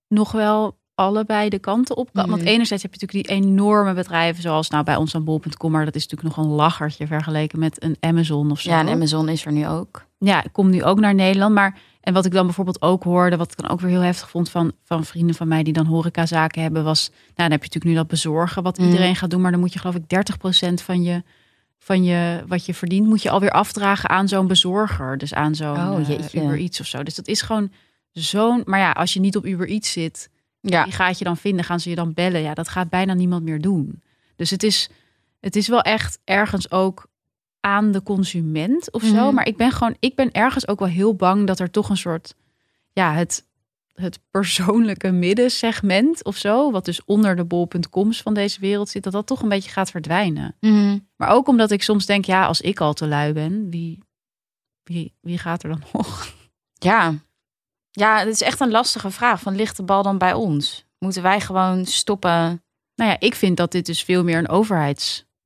nog wel allebei de kanten op kan. Want Mhm. enerzijds heb je natuurlijk die enorme bedrijven zoals nou bij ons aan bol.com. Maar dat is natuurlijk nog een lachertje vergeleken met een Amazon of zo. Ja, en Amazon is er nu ook. Ja, ik kom nu ook naar Nederland. Maar en wat ik dan bijvoorbeeld ook hoorde, wat ik dan ook weer heel heftig vond van, van vrienden van mij die dan horecazaken hebben, was, nou dan heb je natuurlijk nu dat bezorgen wat Mhm. iedereen gaat doen, maar dan moet je geloof ik 30% van je, van je wat je verdient, moet je alweer afdragen aan zo'n bezorger. Dus aan zo'n Oh, eh. Uber Eats of zo. Dus dat is gewoon zo'n, maar ja, als je niet op Uber Eats zit, Ja, wie gaat je dan vinden? Gaan ze je dan bellen? Ja, dat gaat bijna niemand meer doen. Dus het is, het is wel echt ergens ook aan de consument of zo. Mhm. Maar ik ben gewoon, ik ben ergens ook wel heel bang dat er toch een soort, ja, het, het persoonlijke middensegment of zo, wat dus onder de bol.coms van deze wereld zit, dat dat toch een beetje gaat verdwijnen. Mhm. Maar ook omdat ik soms denk, ja, als ik al te lui ben, wie, wie, wie gaat er dan nog? ja. Ja, het is echt een lastige vraag. Van ligt de bal dan bij ons? Moeten wij gewoon stoppen Nou ja, ik vind dat dit dus veel meer een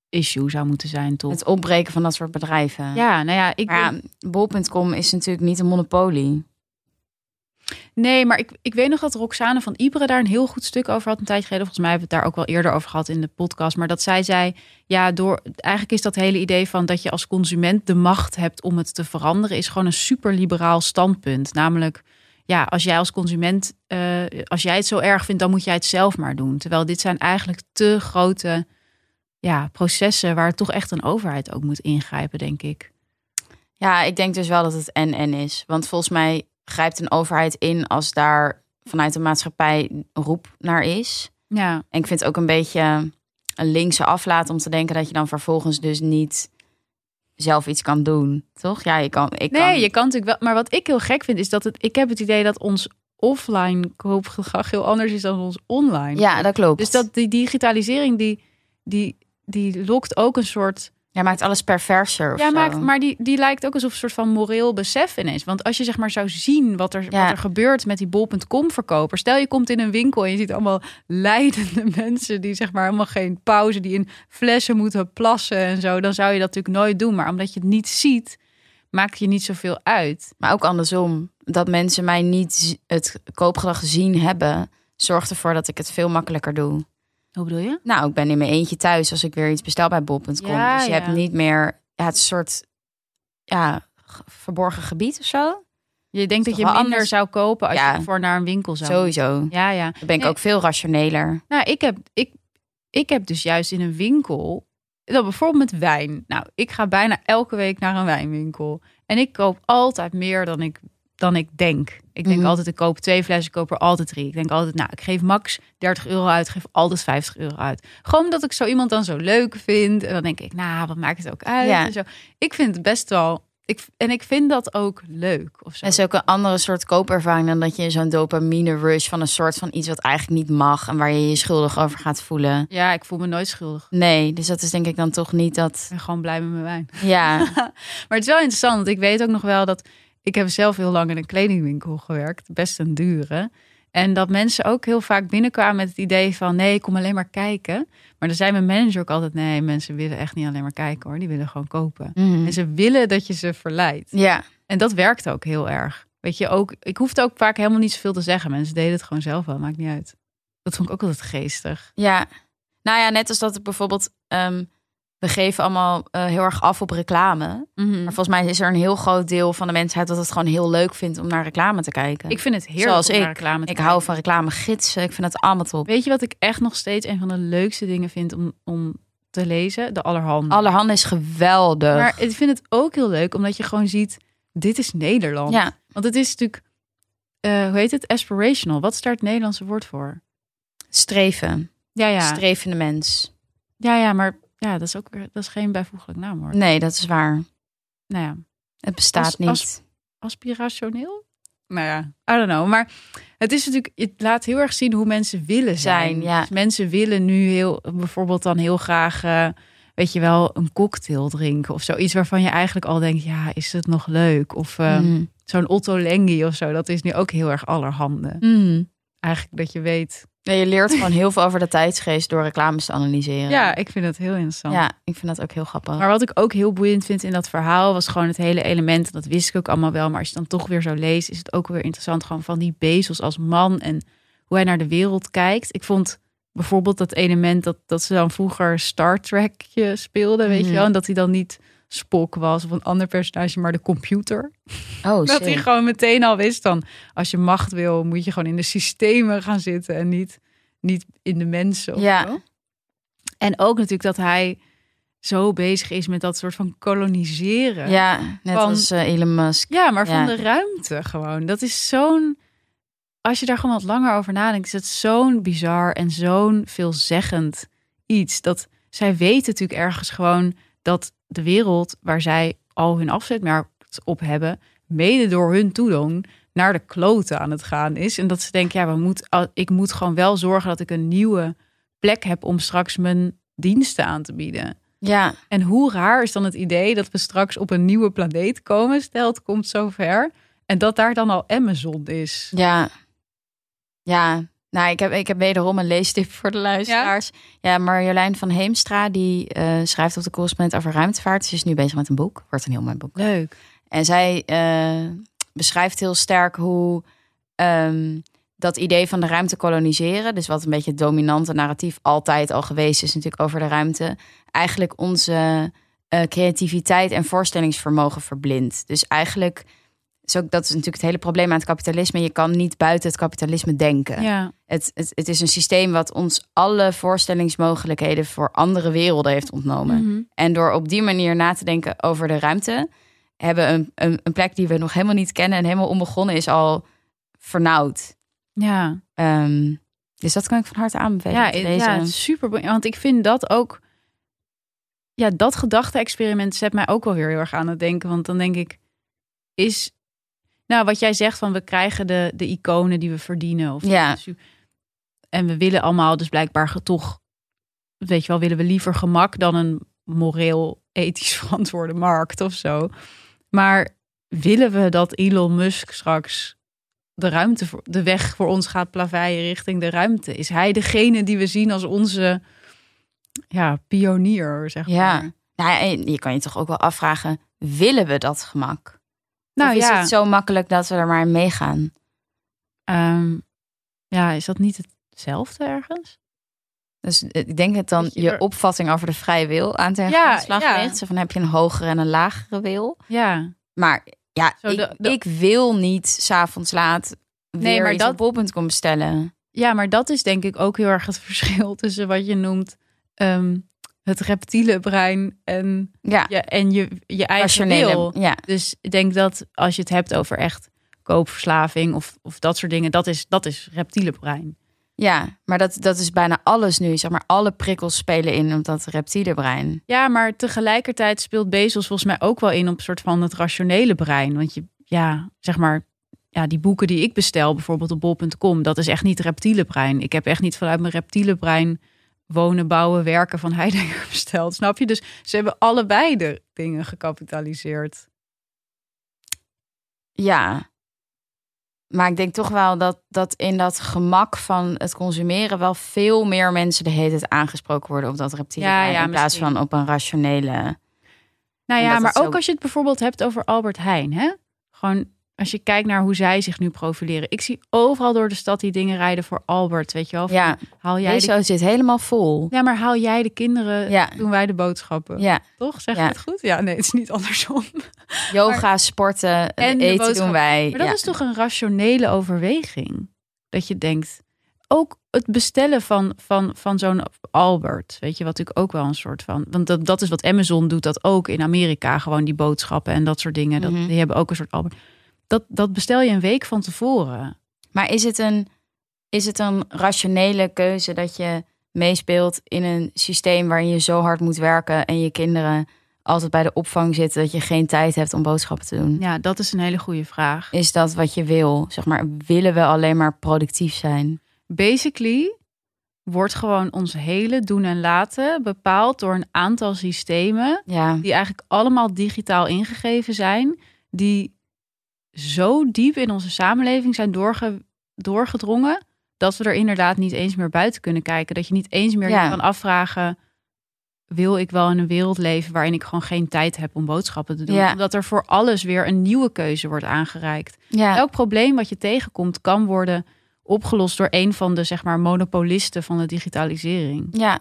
overheidsissue zou moeten zijn, toch? het opbreken van dat soort bedrijven? Ja, nou ja, ik Maar ben- ja, bol.com is natuurlijk niet een monopolie. Nee, maar ik, ik weet nog dat Roxane van Ibre daar een heel goed stuk over had een tijdje geleden. Volgens mij hebben we het daar ook wel eerder over gehad in de podcast. Maar dat zij zei, ja, door eigenlijk is dat hele idee van dat je als consument de macht hebt om het te veranderen, is gewoon een super liberaal standpunt. Namelijk, ja, als jij als consument, eh, als jij het zo erg vindt, dan moet jij het zelf maar doen. Terwijl dit zijn eigenlijk te grote ja, processen waar toch echt een overheid ook moet ingrijpen, denk ik. Ja, ik denk dus wel dat het en-en is. Want volgens mij grijpt een overheid in als daar vanuit de maatschappij roep naar is. Ja, En ik vind het ook een beetje een linkse aflaat om te denken dat je dan vervolgens dus niet zelf iets kan doen. Toch? Ja, je kan. Ik Nee, kan, je kan natuurlijk wel. Maar wat ik heel gek vind, is dat het. Ik heb het idee dat ons offline koopgedrag heel anders is dan ons online. Ja, dat klopt. Dus dat die digitalisering, die, die, die lokt ook een soort. Jij maakt alles perverser. Of Ja, zo. maakt, maar die, die lijkt ook alsof een soort van moreel besef ineens. Want als je zeg maar zou zien wat er, Ja. wat er gebeurt met die bol.com verkoper. Stel je komt in een winkel en je ziet allemaal leidende mensen die zeg maar helemaal geen pauze, die in flessen moeten plassen en zo. Dan zou je dat natuurlijk nooit doen. Maar omdat je het niet ziet, maakt je niet zoveel uit. Maar ook andersom. Dat mensen mij niet het koopgedrag zien hebben, zorgt ervoor dat ik het veel makkelijker doe. Hoe bedoel je? Nou, ik ben in mijn eentje thuis als ik weer iets bestel bij bol.com. Ja, dus je ja. hebt niet meer ja, het soort ja, verborgen gebied of zo. Je denkt dat je minder anders? zou kopen als Ja. je voor naar een winkel zou. Sowieso. Ja, ja. Dan ben ik Nee. ook veel rationeler. Nou, ik heb, ik, ik heb dus juist in een winkel, dan bijvoorbeeld met wijn. Nou, ik ga bijna elke week naar een wijnwinkel. En ik koop altijd meer dan ik, dan ik denk. Ik denk Mhm. altijd, ik koop twee flessen, ik koop er altijd drie. Ik denk altijd, nou, ik geef max 30 euro uit, ik geef altijd 50 euro uit. Gewoon omdat ik zo iemand dan zo leuk vind. En dan denk ik, nou, wat maakt het ook uit? Ja. En zo. Ik vind het best wel, ik, en ik vind dat ook leuk. Of zo. Het is ook een andere soort koopervaring dan dat je zo'n dopamine rush van een soort van iets wat eigenlijk niet mag en waar je je schuldig over gaat voelen. Ja, ik voel me nooit schuldig. Nee, dus dat is denk ik dan toch niet dat. Ik ben gewoon blij met mijn wijn. Ja, Maar het is wel interessant, want ik weet ook nog wel dat ik heb zelf heel lang in een kledingwinkel gewerkt, best een dure. En dat mensen ook heel vaak binnenkwamen met het idee van nee, ik kom alleen maar kijken. Maar dan zei mijn manager ook altijd nee, mensen willen echt niet alleen maar kijken hoor, die willen gewoon kopen. Mhm. En ze willen dat je ze verleidt. ja. En dat werkt ook heel erg. Weet je, ook, ik hoefde ook vaak helemaal niet zoveel te zeggen. Mensen deden het gewoon zelf wel, maakt niet uit. Dat vond ik ook altijd geestig. Ja, nou ja, net als dat ik bijvoorbeeld, ehm, we geven allemaal eh, heel erg af op reclame. Mhm. Maar volgens mij is er een heel groot deel van de mensheid dat het gewoon heel leuk vindt om naar reclame te kijken. Ik vind het heerlijk Zoals om naar ik. reclame te ik kijken. hou van reclamegidsen, ik vind het allemaal top. Weet je wat ik echt nog steeds een van de leukste dingen vind om, om te lezen? De Allerhande. Allerhande is geweldig. Maar ik vind het ook heel leuk omdat je gewoon ziet, dit is Nederland. ja, Want het is natuurlijk, eh, hoe heet het? Aspirational. Wat is daar het Nederlandse woord voor? streven. Ja, ja. Strevende mens. Ja, ja, maar ja, dat is ook weer- dat is geen bijvoeglijk naamwoord. Nee, dat is waar. Nou ja, Het bestaat niet. aspirationeel? Nou ja, I don't know. Maar het is natuurlijk, het laat heel erg zien hoe mensen willen zijn. Zijn, ja. Dus mensen willen nu heel, bijvoorbeeld dan heel graag, eh, weet je wel, een cocktail drinken of zoiets waarvan je eigenlijk al denkt, ja, is het nog leuk? Of uh, Mhm. zo'n Otto Lengi of zo, dat is nu ook heel erg allerhande. Mhm. Eigenlijk dat je weet, Ja, je leert gewoon heel veel over de tijdsgeest door reclames te analyseren. ja, ik vind het heel interessant. ja, ik vind dat ook heel grappig. Maar wat ik ook heel boeiend vind in dat verhaal was gewoon het hele element. Dat wist ik ook allemaal wel. Maar als je dan toch weer zo leest, is het ook weer interessant. Gewoon van die Bezos als man en hoe hij naar de wereld kijkt. Ik vond bijvoorbeeld dat element dat, dat ze dan vroeger Star Trekje speelden, weet Mhm. je wel. En dat hij dan niet Spock was of een ander personage, maar de computer. oh, Dat hij gewoon meteen al wist dan, als je macht wil, moet je gewoon in de systemen gaan zitten en niet, niet in de mensen. Ja. En ook natuurlijk dat hij zo bezig is met dat soort van koloniseren. Ja, net Van- als eh, Elon Musk. Ja, maar Ja. van de ruimte gewoon. Dat is zo'n. Als je daar gewoon wat langer over nadenkt, is het zo'n bizar en zo'n veelzeggend iets. Dat zij weten natuurlijk ergens gewoon dat de wereld waar zij al hun afzetmarkt op hebben, mede door hun toedoen, naar de kloten aan het gaan is. En dat ze denken, ja, we moet, ik moet gewoon wel zorgen dat ik een nieuwe plek heb om straks mijn diensten aan te bieden. Ja, En hoe raar is dan het idee dat we straks op een nieuwe planeet komen, stel het komt zover, en dat daar dan al Amazon is. ja. Ja, nou, ik heb, ik heb wederom een leestip voor de luisteraars. Ja, Marjolein van Heemstra, die eh, schrijft op de correspondent over ruimtevaart. Ze is nu bezig met een boek. Wordt een heel mooi boek. Leuk. En zij eh, beschrijft heel sterk hoe ehm, dat idee van de ruimte koloniseren, dus wat een beetje het dominante narratief altijd al geweest is, natuurlijk over de ruimte, eigenlijk onze eh, creativiteit en voorstellingsvermogen verblindt. Dus eigenlijk, is ook, dat is natuurlijk het hele probleem aan het kapitalisme. Je kan niet buiten het kapitalisme denken. Ja, Het, het, het is een systeem wat ons alle voorstellingsmogelijkheden voor andere werelden heeft ontnomen. Mhm. En door op die manier na te denken over de ruimte, hebben we een, een, een plek die we nog helemaal niet kennen en helemaal onbegonnen is al vernauwd. ja. Ehm, dus dat kan ik van harte aanbevelen. Ja, ja, super. Want ik vind dat ook. Ja, dat gedachte-experiment zet mij ook wel weer heel erg aan het denken. Want dan denk ik, is. Nou, wat jij zegt van we krijgen de, de iconen die we verdienen. Of Ja. En we willen allemaal dus blijkbaar toch. Weet je wel, willen we liever gemak dan een moreel, ethisch verantwoorde markt of zo. Maar willen we dat Elon Musk straks de ruimte, voor, de weg voor ons gaat plaveien richting de ruimte? Is hij degene die we zien als onze ja, pionier, zeg Ja. maar? Nou, ja, en je kan je toch ook wel afvragen, willen we dat gemak? Nou of is ja, het zo makkelijk dat we er maar in meegaan? ehm, ja, is dat niet hetzelfde ergens? Dus eh, ik denk dat dan je je opvatting over de vrije wil aan te Ja, slag ja. ligt. Zo van heb je een hogere en een lagere wil? Ja, Maar ja, Zo, ik, de- de- ik wil niet s'avonds laat weer Nee, maar iets dat- op bol.com bestellen. Ja, maar dat is denk ik ook heel erg het verschil tussen wat je noemt ehm, het reptiele brein en Ja, je, en je, je eigen wil. Ja, Dus ik denk dat als je het hebt over echt koopverslaving of, of dat soort dingen, dat is, dat is reptiele brein. ja, maar dat, dat is bijna alles nu. Zeg maar, alle prikkels spelen in op dat reptiele brein. Ja, maar tegelijkertijd speelt Bezos volgens mij ook wel in op een soort van het rationele brein. Want je, ja, zeg maar, ja, die boeken die ik bestel, bijvoorbeeld op bol.com, dat is echt niet reptiele brein. Ik heb echt niet vanuit mijn reptiele brein wonen, bouwen, werken van Heidegger besteld. Snap je? Dus ze hebben allebei de dingen gecapitaliseerd. Ja. Maar ik denk toch wel dat, dat in dat gemak van het consumeren wel veel meer mensen de hele tijd aangesproken worden op dat reptiele Ja, ja, in plaats misschien. van op een rationele. Nou ja, maar ook zo- als je het bijvoorbeeld hebt over Albert Heijn, hè? Gewoon als je kijkt naar hoe zij zich nu profileren. Ik zie overal door de stad die dingen rijden voor Albert, weet je wel? Van, Ja, haal jij de... deze zit helemaal vol. Ja, maar haal jij de kinderen, Ja. doen wij de boodschappen. Ja, Toch? Zeg Ja. het goed? Ja, nee, het is niet andersom. yoga, sporten, En eten doen wij. Maar dat ja. is toch een rationele overweging? Dat je denkt, ook het bestellen van, van, van zo'n Albert, weet je, wat natuurlijk ook wel een soort van, want dat, dat is wat Amazon doet, dat ook in Amerika, gewoon die boodschappen en dat soort dingen, dat, Mhm. die hebben ook een soort Albert. Dat, dat bestel je een week van tevoren. Maar is het, een, is het een rationele keuze dat je meespeelt in een systeem waarin je zo hard moet werken en je kinderen altijd bij de opvang zitten dat je geen tijd hebt om boodschappen te doen? Ja, dat is een hele goede vraag. Is dat wat je wil? Zeg maar, willen we alleen maar productief zijn? Basically wordt gewoon ons hele doen en laten bepaald door een aantal systemen Ja, die eigenlijk allemaal digitaal ingegeven zijn, die zo diep in onze samenleving zijn doorge, doorgedrongen dat we er inderdaad niet eens meer buiten kunnen kijken. Dat je niet eens meer Ja. kan afvragen: wil ik wel in een wereld leven waarin ik gewoon geen tijd heb om boodschappen te doen? Ja. Omdat er voor alles weer een nieuwe keuze wordt aangereikt. ja. Elk probleem wat je tegenkomt kan worden opgelost door een van de zeg maar monopolisten van de digitalisering. Ja.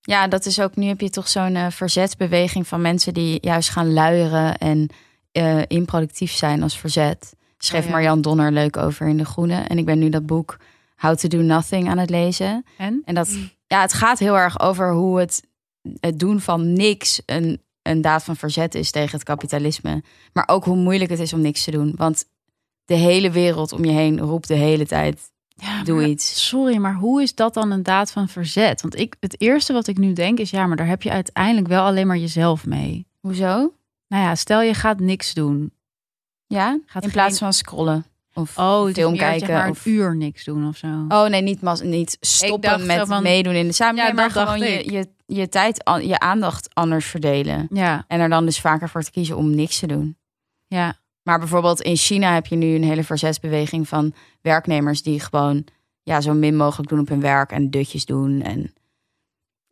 ja, dat is ook. Nu heb je toch zo'n eh, verzetsbeweging van mensen die juist gaan luieren en eh, improductief zijn als verzet. Schreef Oh ja. Marian Donner leuk over in De Groene. En ik ben nu dat boek How to Do Nothing aan het lezen. En? En dat, ja, het gaat heel erg over hoe het, het doen van niks een, een daad van verzet is tegen het kapitalisme. Maar ook hoe moeilijk het is om niks te doen. Want de hele wereld om je heen roept de hele tijd: Ja, doe maar- iets. Sorry, maar hoe is dat dan een daad van verzet? Want ik, het eerste wat ik nu denk is, ja, maar daar heb je uiteindelijk wel alleen maar jezelf mee. Hoezo? Nou ja, stel je gaat niks doen. Ja, Gaat in plaats geen- van scrollen. Of Oh, is film meer maar een of... uur niks doen of zo. Oh nee, niet, mas- niet stoppen met van- meedoen in de samenleving. Ja, maar gewoon je, je, je tijd, je aandacht anders verdelen. Ja, En er dan dus vaker voor te kiezen om niks te doen. ja. Maar bijvoorbeeld in China heb je nu een hele verzetsbeweging van werknemers die gewoon ja, zo min mogelijk doen op hun werk en dutjes doen. En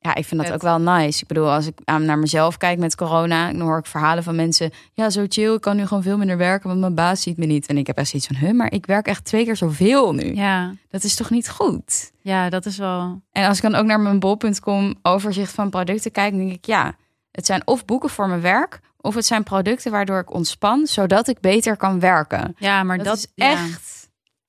ja, ik vind dat ook wel nice. Ik bedoel, als ik aan naar mezelf kijk met corona, dan hoor ik verhalen van mensen. Ja, zo chill, ik kan nu gewoon veel minder werken, want mijn baas ziet me niet. En ik heb echt zoiets van, huh, maar ik werk echt twee keer zoveel nu. Ja, Dat is toch niet goed? ja, dat is wel... En als ik dan ook naar mijn bol.com overzicht van producten kijk, dan denk ik ja, het zijn of boeken voor mijn werk, of het zijn producten waardoor ik ontspan, zodat ik beter kan werken. Ja, maar Dat, dat, is ja.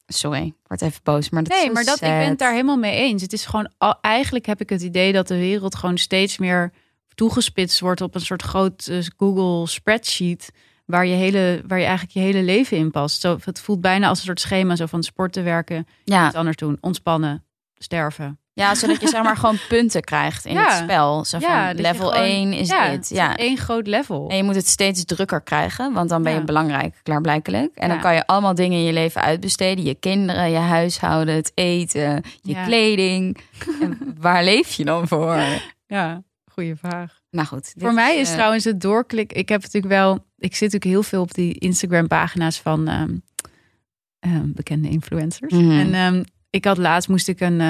Sorry, ik word even boos, maar dat Nee, maar dat, ik ben het daar helemaal mee eens. Het is gewoon, al- eigenlijk heb ik het idee dat de wereld gewoon steeds meer toegespitst wordt op een soort groot eh, Google spreadsheet. Waar je, hele, waar je eigenlijk je hele leven in past. Zo, het voelt bijna als een soort schema zo van sporten, werken, Ja, iets anders doen, ontspannen, sterven. Ja, zodat je zeg maar gewoon punten krijgt in Ja. het spel. Zo van Ja, level gewoon- 1 is ja, dit. Ja. één groot level. En je moet het steeds drukker krijgen, want dan ben je belangrijk, klaarblijkelijk. En dan kan je allemaal dingen in je leven uitbesteden. Je kinderen, je huishouden, het eten, je kleding. en waar leef je dan voor? Ja, goede vraag. Nou goed. Voor mij is eh, trouwens het doorklik. Ik heb natuurlijk wel. Ik zit natuurlijk heel veel op die Instagram-pagina's van ehm, ehm, bekende influencers. Mhm. En ehm, ik had laatst moest ik een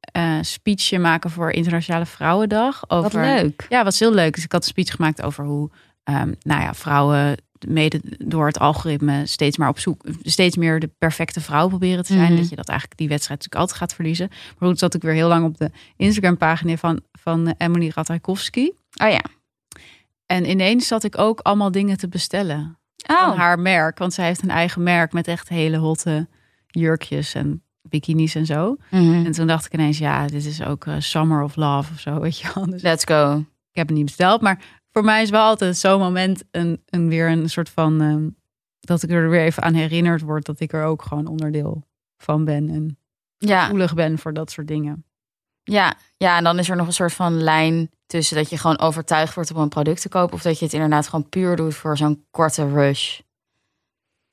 eh, speechje maken voor Internationale Vrouwendag. Over, Wat leuk. Ja, was heel leuk. Dus ik had een speech gemaakt over hoe, ehm, nou ja, vrouwen mede door het algoritme steeds maar op zoek, steeds meer de perfecte vrouw proberen te zijn. Mhm. Dat je dat eigenlijk die wedstrijd natuurlijk altijd gaat verliezen. Maar goed, zat ik weer heel lang op de Instagram-pagina van, van eh, Emily Ratajkowski. Oh ja. En ineens zat ik ook allemaal dingen te bestellen van Oh, haar merk. Want zij heeft een eigen merk met echt hele hotte jurkjes en bikinis en zo. Mhm. En toen dacht ik ineens, ja, dit is ook eh, Summer of Love of zo, weet je wel. Dus let's go. ik heb het niet besteld. Maar voor mij is wel altijd zo'n moment een, een, weer een soort van... ehm, dat ik er weer even aan herinnerd word dat ik er ook gewoon onderdeel van ben. En Ja, gevoelig ben voor dat soort dingen. ja, ja, en dan is er nog een soort van lijn tussen dat je gewoon overtuigd wordt om een product te kopen, of dat je het inderdaad gewoon puur doet voor zo'n korte rush.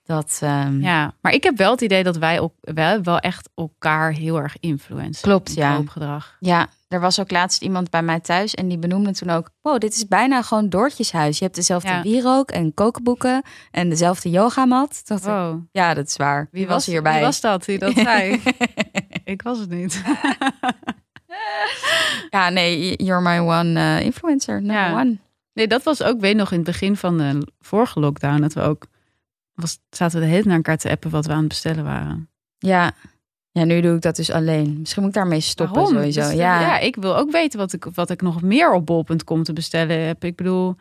Dat ehm, Ja, maar ik heb wel het idee dat wij wel, wel echt elkaar heel erg influencen. Klopt, in ja. koopgedrag. Ja, er was ook laatst iemand bij mij thuis en die benoemde toen ook: Wow, dit is bijna gewoon Doortjeshuis. Je hebt dezelfde Ja. wierook en kookboeken en dezelfde yogamat. Ik, Wow. Ja, dat is waar. Wie, was hierbij? Wie was dat die dat zei? ik was het niet. ja, nee, you're my one eh, influencer. Number Ja. one. Nee, dat was ook, weet nog, in het begin van de vorige lockdown. Dat we ook, was, zaten we de hele tijd naar elkaar te appen wat we aan het bestellen waren. Ja. ja, nu doe ik dat dus alleen. Misschien moet ik daarmee stoppen Waarom? sowieso. Dus, ja. ja, ik wil ook weten wat ik, wat ik nog meer op bol.com te bestellen heb. Ik bedoel,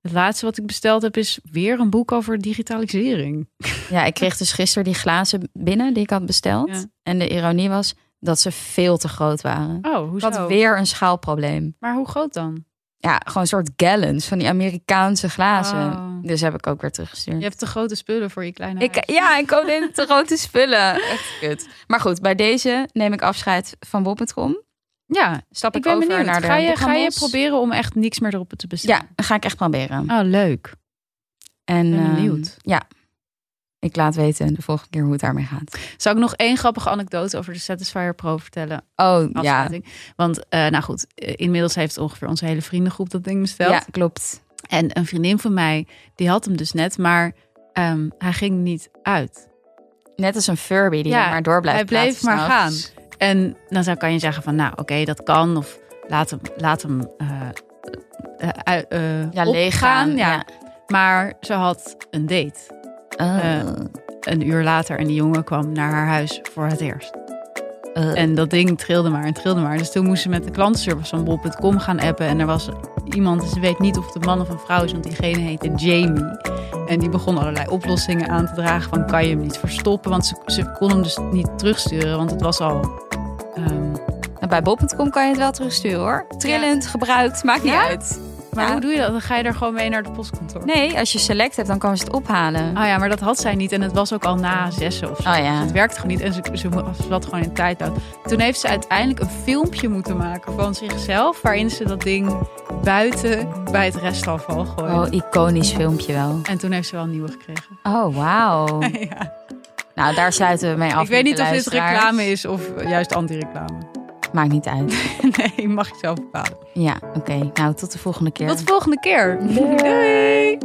het laatste wat ik besteld heb is weer een boek over digitalisering. ja, ik kreeg dus gisteren die glazen binnen die ik had besteld. Ja. En de ironie was dat ze veel te groot waren. Oh, Ik had weer een schaalprobleem. Maar hoe groot dan? Ja, gewoon een soort gallons van die Amerikaanse glazen. Oh. Dus heb ik ook weer teruggestuurd. Je hebt te grote spullen voor je kleine Ik, ja, ik koop in te grote spullen. Echt kut. Maar goed, bij deze neem ik afscheid van Bob.com. Ja, Stap ik, ik ben over benieuwd. naar de Ga je, ga je proberen om echt niks meer erop te bestellen? Ja, dat ga ik echt proberen. Oh, leuk. En, ben ehm, benieuwd. ja. Ik laat weten de volgende keer hoe het daarmee gaat. Zou ik nog één grappige anekdote over de Satisfyer Pro vertellen? Oh, ja. Want, eh, nou goed, eh, inmiddels heeft ongeveer onze hele vriendengroep dat ding besteld. Ja, klopt. En een vriendin van mij, die had hem dus net, maar ehm, hij ging niet uit. Net als een Furby die Ja, maar door blijft hij bleef maar s'nachts. En dan zou kan je zeggen van, nou oké, dat kan. Of laat hem, laat hem eh, Ja, opgaan. leeggaan. Ja. Ja. Maar ze had een date. Oh, Eh, Een uur later en die jongen kwam naar haar huis voor het eerst. eh. En dat ding trilde maar en trilde maar. Dus toen moest ze met de klantenservice van bol.com gaan appen. En er was iemand, ze weet niet of het een man of een vrouw is, want diegene heette Jamie. En die begon allerlei oplossingen aan te dragen van kan je hem niet verstoppen? Want ze, ze kon hem dus niet terugsturen, want het was al... Nou, bij bol.com kan je het wel terugsturen hoor. Trillend, gebruikt, maakt niet Ja? uit. Maar Ja. hoe doe je dat? Dan ga je er gewoon mee naar het postkantoor. Nee, als je select hebt, dan kan ze het ophalen. Oh ja, maar dat had zij niet. En het was ook al na zessen of zo. Oh ja. Dus het werkte gewoon niet. En ze, ze, zat gewoon in tijdnood. Toen heeft ze uiteindelijk een filmpje moeten maken van zichzelf. Waarin ze dat ding buiten bij het restafval gooide. Oh, iconisch filmpje wel. En toen heeft ze wel een nieuwe gekregen. Oh, wauw. ja. Nou, daar sluiten we mee af. Ik weet niet of dit reclame is of juist anti-reclame. Maakt niet uit. nee, mag je zelf bepalen. Ja, oké. Nou, tot de volgende keer. Tot de volgende keer. Doei. Doei.